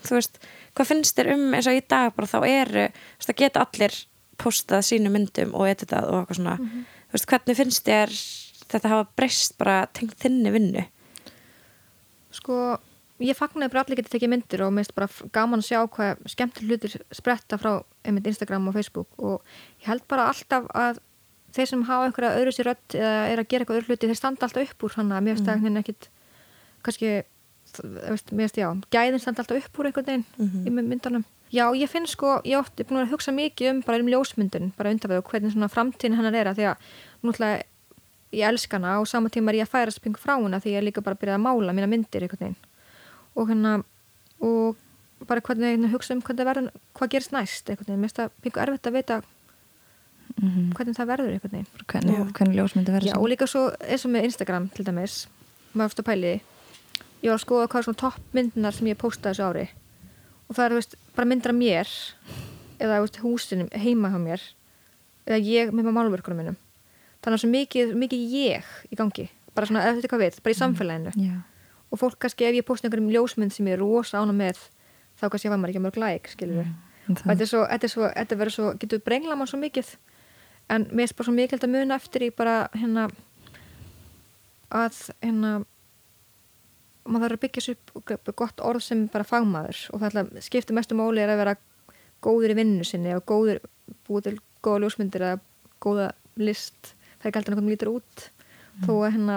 þú veist, hvað finnst þér um eins og í dag bara þá eru, þú veist, að geta allir postað sínu myndum og editað og eitthvað svona, mm -hmm. þú veist, hvernig finnst þér þetta hafa breyst bara tengt þinni vinnu? Sko ég fagnar bara allir getið tekið myndir og mér finnst bara gaman að sjá hvað skemmtileg hlutir spretta frá einmitt Instagram og Facebook og ég held bara alltaf að þeir sem hafa einhverja öðru sér rött eða er að gera eitthvað öðru hluti þeir standa alltaf upp úr hann að mér finnst það mm. ekkert kannski, veist, mér finnst já gæðin standa alltaf upp úr einhvern veginn mm -hmm. í myndunum. Já, ég finn sko ég ótti búin að hugsa mikið um bara um ljósmyndun bara undanveg og hvernig svona framtíðin hann er að því að núttilega ég elska hana og sama tíma er ég að færa spingu frá hana því ég er líka bara að byrja að mála mína myndir einhvern veginn og hérna og bara hvernig hugsa um hvað, verður, hvað gerist næst einhvern veginn, mér finnst það pingu erfitt að vita mm -hmm. hvernig það verður einhvern veginn. Hvernig, hvernig ljósmyndi verður Já, og líka svo eins og með Instagram til dæmis. Maður að pæli. Ég var að skoða hvað er svona toppmyndinar sem ég postaði þessu ári. Og það eru veist, bara myndir af mér eða veist, húsinum heima hjá mér eða ég með málverkunum minnum þannig að svo mikið, mikið ég í gangi. Bara svona, eftir hvað við, bara í samfélaginu. Já. og fólk kannski ef ég posti einhverjum ljósmynd sem ég er rosa ána með þá kannski var maður ekki að mörg læk, skilur við og þetta það, er svo, þetta er svo, þetta verður svo getur brengla mann svo mikið en mér er bara svo mikilvægt að muna eftir í bara hérna að hérna maður þarf að byggja sér upp gott orð sem bara fagmaður. Og það ætla, skiptir mestu máli er að vera góður í vinnu sinni og góður, búið til góða ljósmyndir eða góða list. Það er ekki alltaf einhvern lítur út. Þó að hérna,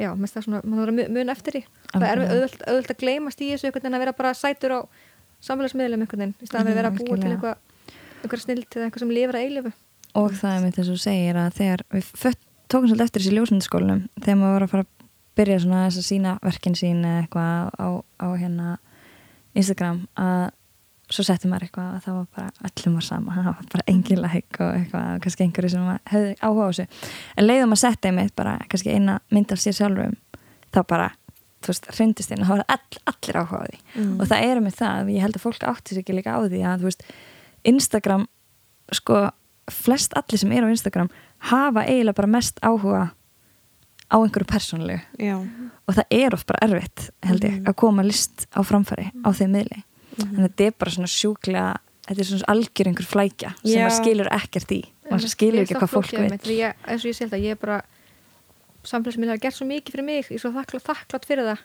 já, mest það svona maður þarf að mu- muna eftir í. Það er auðvöld, að gleymast í þessu einhvern veginn að vera bara sætur á samfélagsmiðlum einhvern veginn, í staðan að vera að búa til eitthvað einhver snilt eða eitthvað sem lifir að eilifu og það er mitt að þú segir að þegar við tókum svolítið eftir þessi ljósmyndaskólanum þegar maður var að fara að byrja svona þess að sína verkin sín eða eitthvað á, á hérna Instagram að svo setti maður eitthvað að það var bara öllum var sama, það var bara engin læk og eitthvað, kannski einhverju sem hefði áhuga á þessu en leiðum að setja einmitt bara kannski eina mynd af sér sjálfum þá bara, þú veist, hrindist inn og það var all, allir áhuga á því Mm. og það er með það, ég held að fólk átti sér ekki líka á því að, þú veist, Instagram sko, flest allir sem eru á Instagram hafa eiginlega bara mest áhuga á einhverju persónulegu. Já. og það er oft bara erfitt, held ég, Mhm. að koma list á framfæri á þeim miðli. En þetta er bara svona sjúklega þetta er svona algjör einhver flækja sem Já. maður skilur ekkert í. Maður skilur ekki hvað fólk veit. ég, eins og ég sé þetta, ég er bara samfélagsmiðlar hafa gert svo mikið fyrir mig ég er svo þakklátt, þakklátt fyrir það.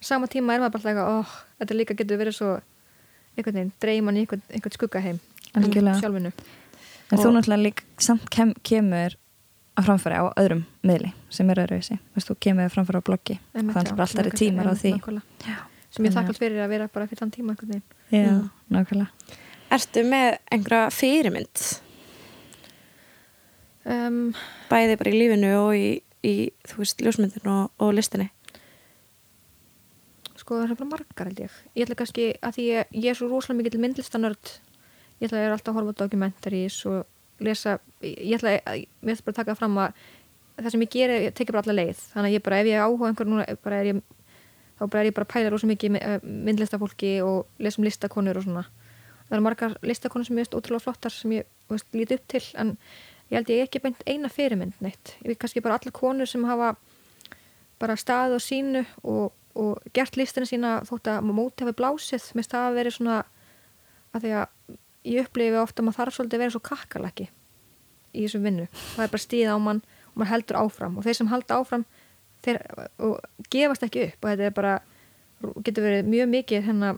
Sama tíma er maður bara alltaf oh, þetta líka getur verið svo einhvern veginn, dreyman í einhvern, einhvern skuggaheim sjálfinu en þú Og- náttúrulega líka samt kem, kemur á framfæri á öðrum miðli sem eru öðruvísi, Þú þú kemur framfæri á bloggi. Þannig bara alltaf er nákvæmlega, tímar á því. nákvæmlega. Já. sem ég er að- þakklátt fyrir að vera bara fyrir þann tíma einhvern veginn. Já, Mm. nákvæmlega. Ertu með einhverja fyrirmynd? Um, bæði bara í lífinu og í, í þú veist, ljósmyndinu og, og listinni? Sko það er bara margar held ég. Ég ætla kannski að því ég, ég er svo rosalega mikið myndlistanörd ég ætla að er alltaf að horfa á documentaries og lesa ég ætla að, ég ætla bara að taka fram að það sem ég geri, ég tekið bara alla leið. Þannig að ég bara, ef ég áhuga einhver núna bara ég, þá bara er ég bara að pæla rosa mikið með, myndlistafólki og lesum listakonur og svona. Það eru margar listakonur sem ég veist ótrúlega flottar sem ég veist, líti upp til en ég held ég ekki beint eina fyrirmynd neitt. Ég veit kannski bara allar konur sem hafa bara staðið á sínu og, og gert listina sína þótt að móti hafi blásið. Mér það hafi verið svona að því að ég upplifi ofta að maður þarf svolítið að vera svo kakkalaki í þessum vinnu. Það er bara stíð á mann og maður heldur áfram. Og þeir sem halda áfram þeir og gefast ekki upp. Og þetta er bara getur verið mjög mikið hérna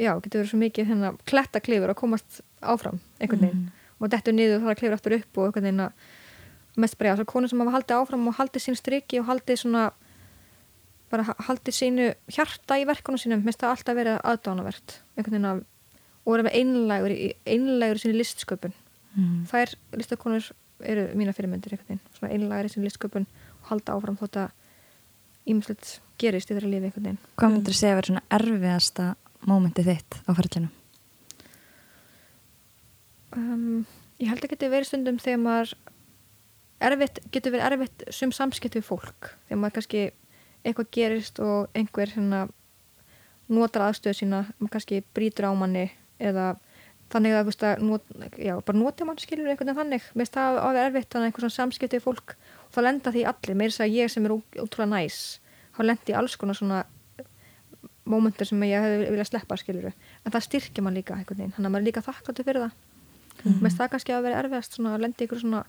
já, getur verið svo mikið hérna klettaklifur að komast áfram einhvern veginn. Og dettur niður og það að klifur aftur upp og einhvern veginn að mest bara já, svo konur sem hafa haldið áfram og haldið sín striki og haldið svona bara ha- haldið sínu hjarta í verkunum sínum, mest það alltaf verið aðdánavert einhvern veginn að og er að vera einlægur í sinni listsköpun mm. þær listakonur eru mína fyrirmyndir einhvern veginn, svona einlægur í sinni listsköpun og halda áfram þótt að ímslut gerist í þeirra lífi einhvern veginn Hvað myndir þú segja að vera svona erfiðasta mómentið þitt á ferðlinu? um, ég held að geti verið stundum þegar maður erfitt, getur verið erfitt sum samskipt við fólk þegar maður kannski eitthvað gerist og einhver hérna notar aðstöðu sína, maður kannski brýtur á manni eða þannig að, þú veist, að not, já, bara noti mann skilur einhvern veginn þannig, mér finnst það að vera erfitt þannig að einhver svona samskipti við fólk og þá lenda því allir, meira þess að ég sem er ótrúlega næs, þá lendi alls konar svona mómentur sem ég hefði viljað sleppa skilur en það styrkja mann líka einhvern veginn, þannig að maður er líka þakkláttur fyrir það. Mm. mér finnst það kannski að vera erfiðast svona að lendi ykkur svona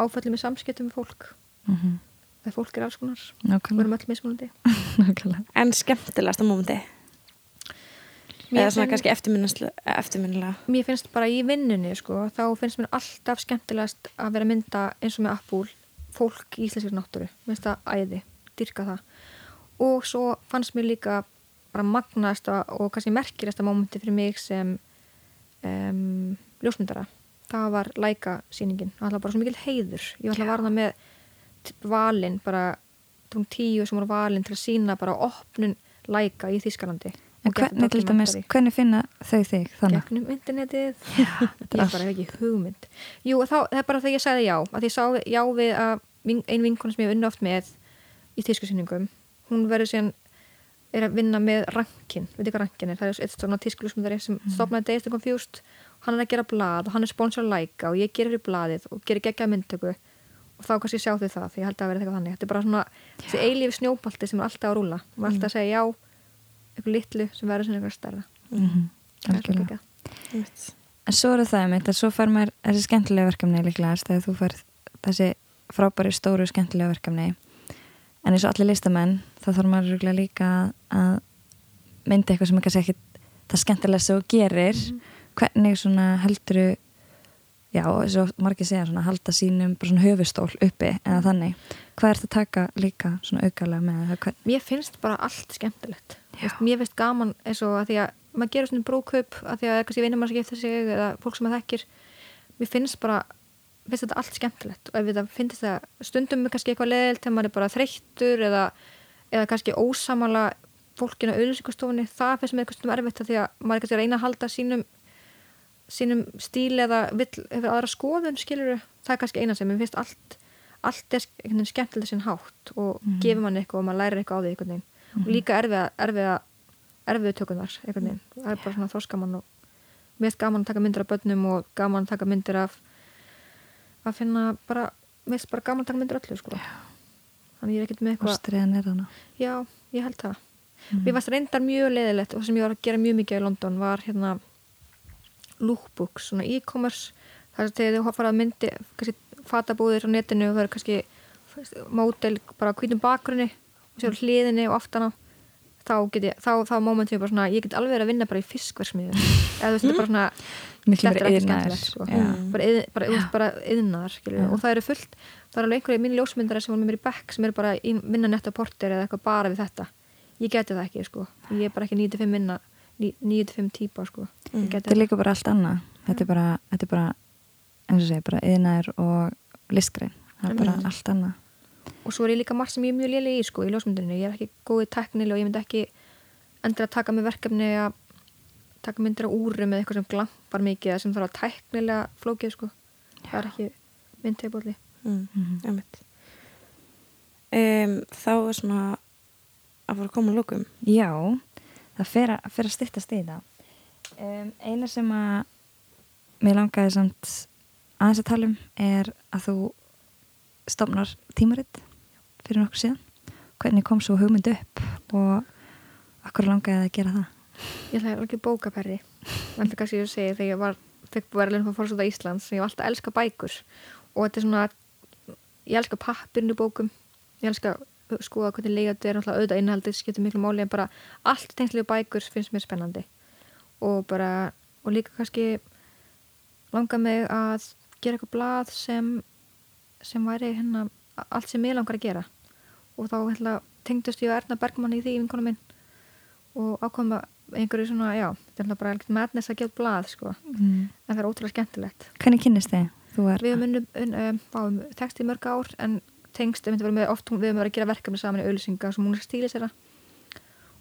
áfællum í samskiptum með fólk. Mm -hmm. þegar fólk er alls konar, við erum öll mismunandi. En skemmtilegasta mómenti Mér Eða svona finn- kannski eftirminnilega, mér finnst bara í vinnunni sko, þá finnst mér alltaf skemmtilegast að vera mynda eins og með Apple fólk í íslenskir náttúru. Mér finnst það æði, dyrka það. Og svo fannst mér líka bara magnasta og kannski merkilegasta mómenti fyrir mig sem um, ljósmyndara. Það var læka sýningin það var bara svo mikil heiður. Ég var alltaf að varna með valin bara tókum tíu sem voru valin til að sína bara opnun læka í Þískalandi En hvernig til dæmis, hvernig finna þau þig þannig? gegnum internetið. Ég bara hef ekki hugmynd. Jú, þá, það er bara þegar ég sagði já. Að ég sá já við að ein vinkona sem ég unni oft með í tískusýningum hún verður síðan er að vinna með rankin, veit ekki hvað rankin er? Það er eitt svona tískulusmyndari sem Mhm. stopnaði Dazed and Confused, hann er að gera blað og hann er sponsor Laika og ég gerir fyrir blaðið og gerir geggjaða myndtöku. Og þá kannski sjá þau það, því ég held að verði eitthvað þannig. Þetta er bara svona, þessi eilífi snjóbalti sem er alltaf að rúla, maður er alltaf að segja já eitthvað litlu sem verður sem eitthvað stærra. Mhm, Það er. En svo er það einmitt að svo fær maður þessi skemmtilega verkefni líklegast þegar þú fær þessi frábæri stóru skemmtilega verkefni. En eins og allir listamenn þá þarf maður örugglega líka að mynda eitthvað sem er kannski ekki það skemmtilega sem þú gerir. Hvernig svona helduru já, eins og margir segja svona halda sínum bara svona höfustól uppi eða þannig. Hvað ert að taka líka svona aukalega með? Það hvern... mér finnst bara allt skemmtilegt Vist, mér finnst gaman eins og að því að maður gerur svona brúkaup að því að kannski vinnum maður sem gifta sig eða fólk sem maður þekkir. Mér finnst bara finnst þetta allt skemmtilegt og ef þetta finnst það stundum kannski eitthvað leðilt þegar maður er bara þreyttur eða, eða kannski ósamala fólkinu á auðlýsingastofunni það finnst mér eitthvað stundum erfitt að því að maður er kannski að reyna að halda sínum sínum stíl eða vill hefur aðra skoðun skilur það er kannski eina sem mér finnst allt allt er sk- einhvern veginn skemmtilega sinn hátt og gefur mann eitthvað og maður lærir eitthvað á því einhvern veginn og líka erfiða erfiða erfiðu tökunar það er bara svona þroskamann og mér finnst gaman að taka myndir af börnum og gaman að taka myndir af að finna bara mér finnst bara gaman að taka myndir öllu sko. þannig ég er ekkert með eitthvað ástriðan er hana Já, ég held það. Mér varst reyndar mjög leiðilegt og það sem ég var að gera mjög mikið í London var hérna lookbooks, svona e-commerce. Þar sem þegar þú farað myndi kannski fatabúðir á netinu og það eru kannski mótel bara á hvítum bakgrunni. og sér á hliðinni og aftan á þá get ég, þá, þá moment ég bara svona ég get alveg verið að vinna bara í fiskversmiðu eða þú veist, þetta er bara svona þetta er ekki skemmtilegt sko. já. bara, yðnaðar skilur, og það eru fullt, það eru alveg einhverju mínu ljósmyndari sem var með mér í bekk sem eru bara í vinna netta porter eða eitthvað bara við þetta. Ég geti það ekki sko, ég er bara ekki 9-5 minna 9-5 típa sko. Ég geti þetta er líka bara allt annað. Þetta er bara, þetta er bara eins og segja, bara yðnaður og listgrein. Það er bara allt annað og svo er ég líka margt sem ég er mjög léleg í sko í ljósmyndinu, ég er ekki góð í teknil og ég myndi ekki endur að taka með verkefni að taka myndir á úrum eða eitthvað sem glampar mikið eða sem þarf að teknilega flókið sko það er ekki myndtegbóli Mm. Mhm. Einmitt. Um, þá er svona að fara að koma lókum já, það fer að, fer að styttast í það um, eina sem að mér langaði samt aðeins að tala um er að þú stofnar tímaritt fyrir nokkuð síðan. Hvernig kom svo hugmynd upp og okkur langaði að gera það? Ég ætlaði ekki bókaperri en það kannski ég segi þegar ég var fekk verðlun frá fórsóta Íslands ég var alltaf að elska bækur. Og þetta er svona ég elska pappirinu bókum. Ég elska skoða hvernig leiðat er auðvitað innhaldið skiptir miklu máli en bara allt tengslega bækur finnst mér spennandi. Og bara og líka kannski langa mig að gera eitthvað blað sem sem væri hérna allt sem ég langar að gera og þá hérna, tengdust ég og Erna Bergmann í því vinkona minn og ákvæma einhverju svona, já, þetta er náttúrulega bara ekkert madness að gefa blað, sko, mm. en það er ótrúlega skemmtilegt. hvernig kynnist þið? Þú Við un, um, um, tekst í mörg ár, en tengst, við höfum með oft, við höfum verið að gera verkefni saman í auðlýsinga, sem hún er stílis þeirra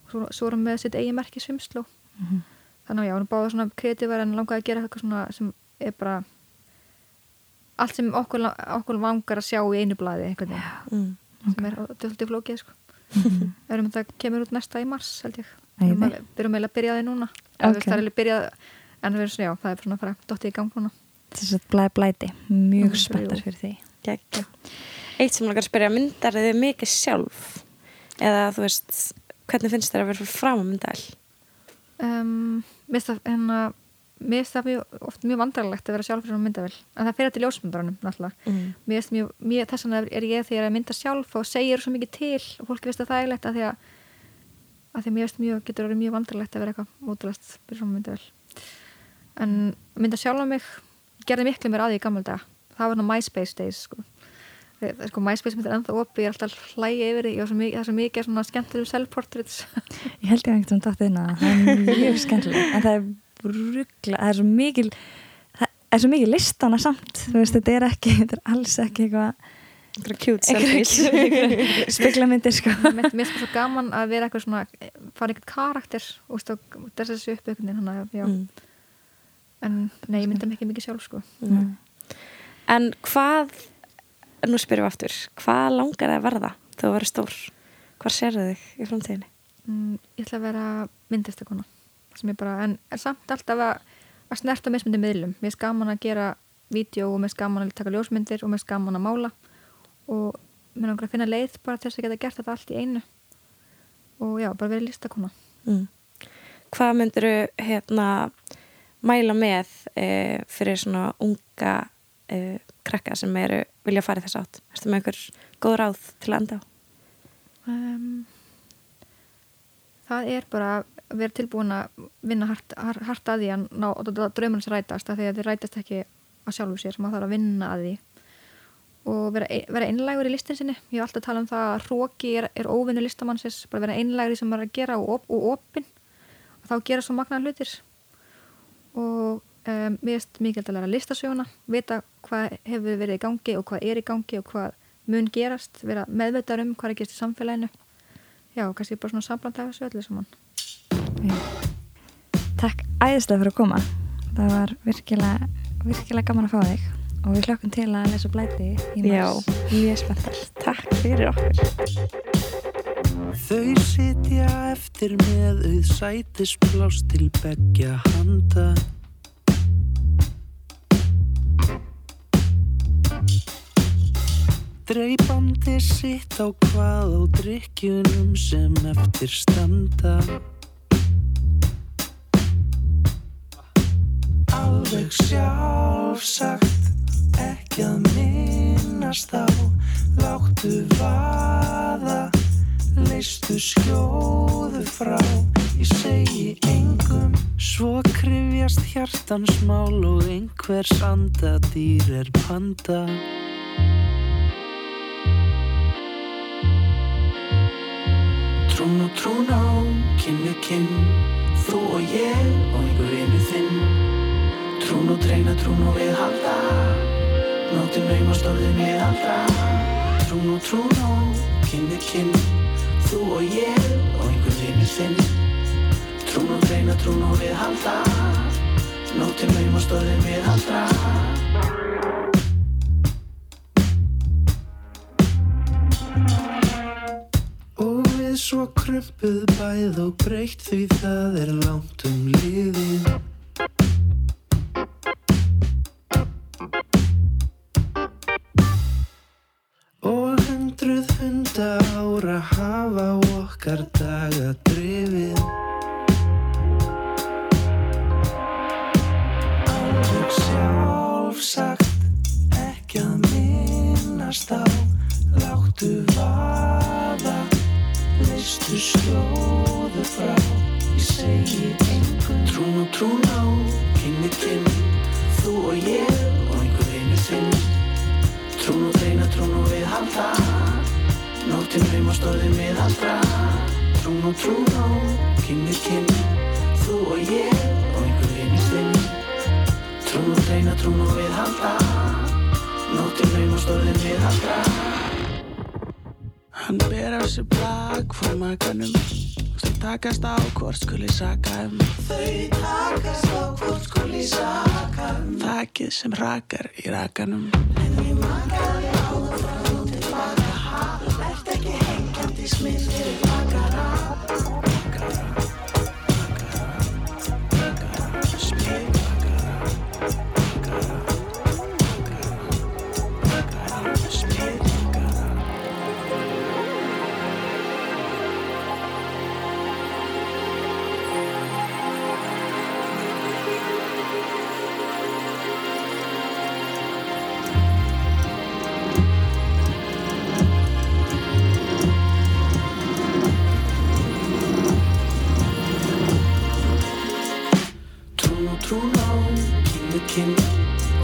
og svo, svo erum við sitt eigin merki svimsló, Mhm. þannig að já, hún báði svona kreatívar en langaði að gera eitthvað svona sem er bara allt sem okkur, okkur langar að sjá í einu blaði, einhvern veginn, mm. sem er döldi flókið, sko. Við erum þetta kemur út næsta í mars, held ég. Við erum eiginlega að byrja á því núna. Ok. Okay. Það er byrjað, en það er svona, já, það er svona að fara dottið í gang núna. þess að blæði blæti mjög Mm, spenntar fyrir því Gekja. Eitt sem langar að spyrja, myndar þið mikið sjálf? Eða þú veist, hvernig finnst þér að vera fyrir fram á myndal? Um, mér finnst það, hérna, mér finnst það mjög, oft mjög vandrarlegt að vera sjálf fyrir svona myndavel. En það fyrir til ljósmyndarunum, náttúrulega. Mm. Mér finnst mjög, mjög þess vegna er ég þegar ég að mynda sjálf og segir svo mikið til og fólki finnst það þægilegt að því að, að því að mér finnst mjög, getur orðið mjög vandrarlegt að vera eitthvað mótulast fyrir svona myndavel. En að mynda sjálf á mig gerði miklu mér að því í gammal dag. Það var ná MySpace days, sko. Sko, MySpace er ennþá opið, ég er alltaf hlægi yfir því, ég er svo mikið svona skemmtilegum self-portraits. ég held ég að einhvern veginn inn að það er mjög skemmtileg en það er ruggla það er svo mikil það er svo mikil listana samt þú veist þetta er ekki, þetta er alls ekki eitthvað Einhverja cute selfies. speklamyndir sko mér mér finnst svo gaman að vera eitthvað svona fara eitthvað karakter og þess að þessu upp einhvern veginn hana, já. Mm. en nei, ég mynda ekki mikið sjálf sko. Mm. En hvað, nú spyrjum við aftur, hvað langar það að verða þegar þú verður stór? Hvar sérðu þig í framtíðinni? mm, ég ætla að vera myndlistakona sem ég bara, en er samt alltaf að, að snerta mismyndi miðlum mér er gaman að gera vídeo og mér er gaman að taka ljósmyndir og mér er gaman að mála og mér er að finna leið bara til þess að geta gert þetta allt í einu og já, bara verið listakona Mm. Hvað myndirðu hérna mæla með e, fyrir svona unga e, krakka sem eru vilja fara í þess átt? Erstu með einhver góð ráð til að enda á? um, það er bara að vera tilbúin að vinna hart, hart, að því að ná sem rætast af því að þið rætast ekki að sjálfu sér maður þarf að vinna að því. Og vera, vera einlægur í listin sinni. Ég hef alltaf talað um það að hróki er, er óvinni listamannsins, bara vera einlægur í sem maður er að gera og, op, og opinn. Og þá gera svo magnaðar hlutir. Og um, mér finnst mikilvægt að læra listasöguna vita hvað hefur verið í gangi og hvað er í gangi og hvað mun gerast vera meðveitar um hvað er gerst í samfélaginu já, kannski bara svona sambland af þessu öllu saman Takk æðislega fyrir að koma. Það var virkilega, virkilega gaman að fá þig og við hlökkum til að lesa blæti í Já, mars. mjög spenntar. Takk fyrir okkur. Þau sitja eftir með auð sætisblás til beggja handa Dreipandi sitt á hvað á drikkjunum sem eftir standa. Alveg sjálfsagt ekki að minnast á. Láttu vaða Leistu skjóðu frá. Ég segi engum Svo krifjast hjartans mál Og einhvers andadýr er panda Trún og trún á, við kinn. Þú og ég og einhver einu þinn. Trún og treyna, trún og við halda. Nóttin naumast orðin við aldra Trún og trún á, við kinn. Þú og ég og einhver einu þinn. Trún og treyna, trún og við halda. Nóttin naumast orðin við aldra svo krumpuð bæð og breytt því það er langt um liðið. Og hundruð hunda ára hafa okkar daga drifið. Alveg sjálfsagt ekki að minnast á Láttu vaða, leistu skjóðu frá? Ég segi engum Trún og trún á, kinn við kinn Þú og ég og einhver einu þinn. Trún og reyna, trún og við halda. Nóttin reymast orðin við aldra Trún og trún á, kinn við kinn Þú og ég og einhver einu þinn. Trún og reyna, trún og við halda. Nóttin reymast orðin við aldra Hann ber á sig blag frá makanum Þau takast á hvort skuli saka um. Þau takast á hvort skuli saka um. Þakið sem rakar í rakanum. En ég makaði á það frá og tilbaka ha Ert ekki hengjandi smið fyrir bakara trúna á kynnu kynnu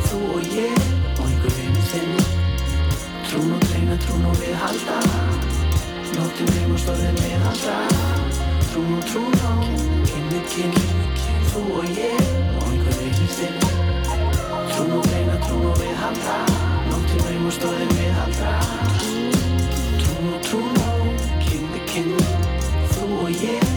Þú og ég og einhver einu þinn Trún og greina, trún og við halda Nóttum við og stóðum við halda Trún og trúna á kynnu kynnu Þú og ég og einhver einu þinn Trún og greina, trún og við halda Nóttum við og stóðum við halda Trún og trúna á kynnu kynnu Þú og ég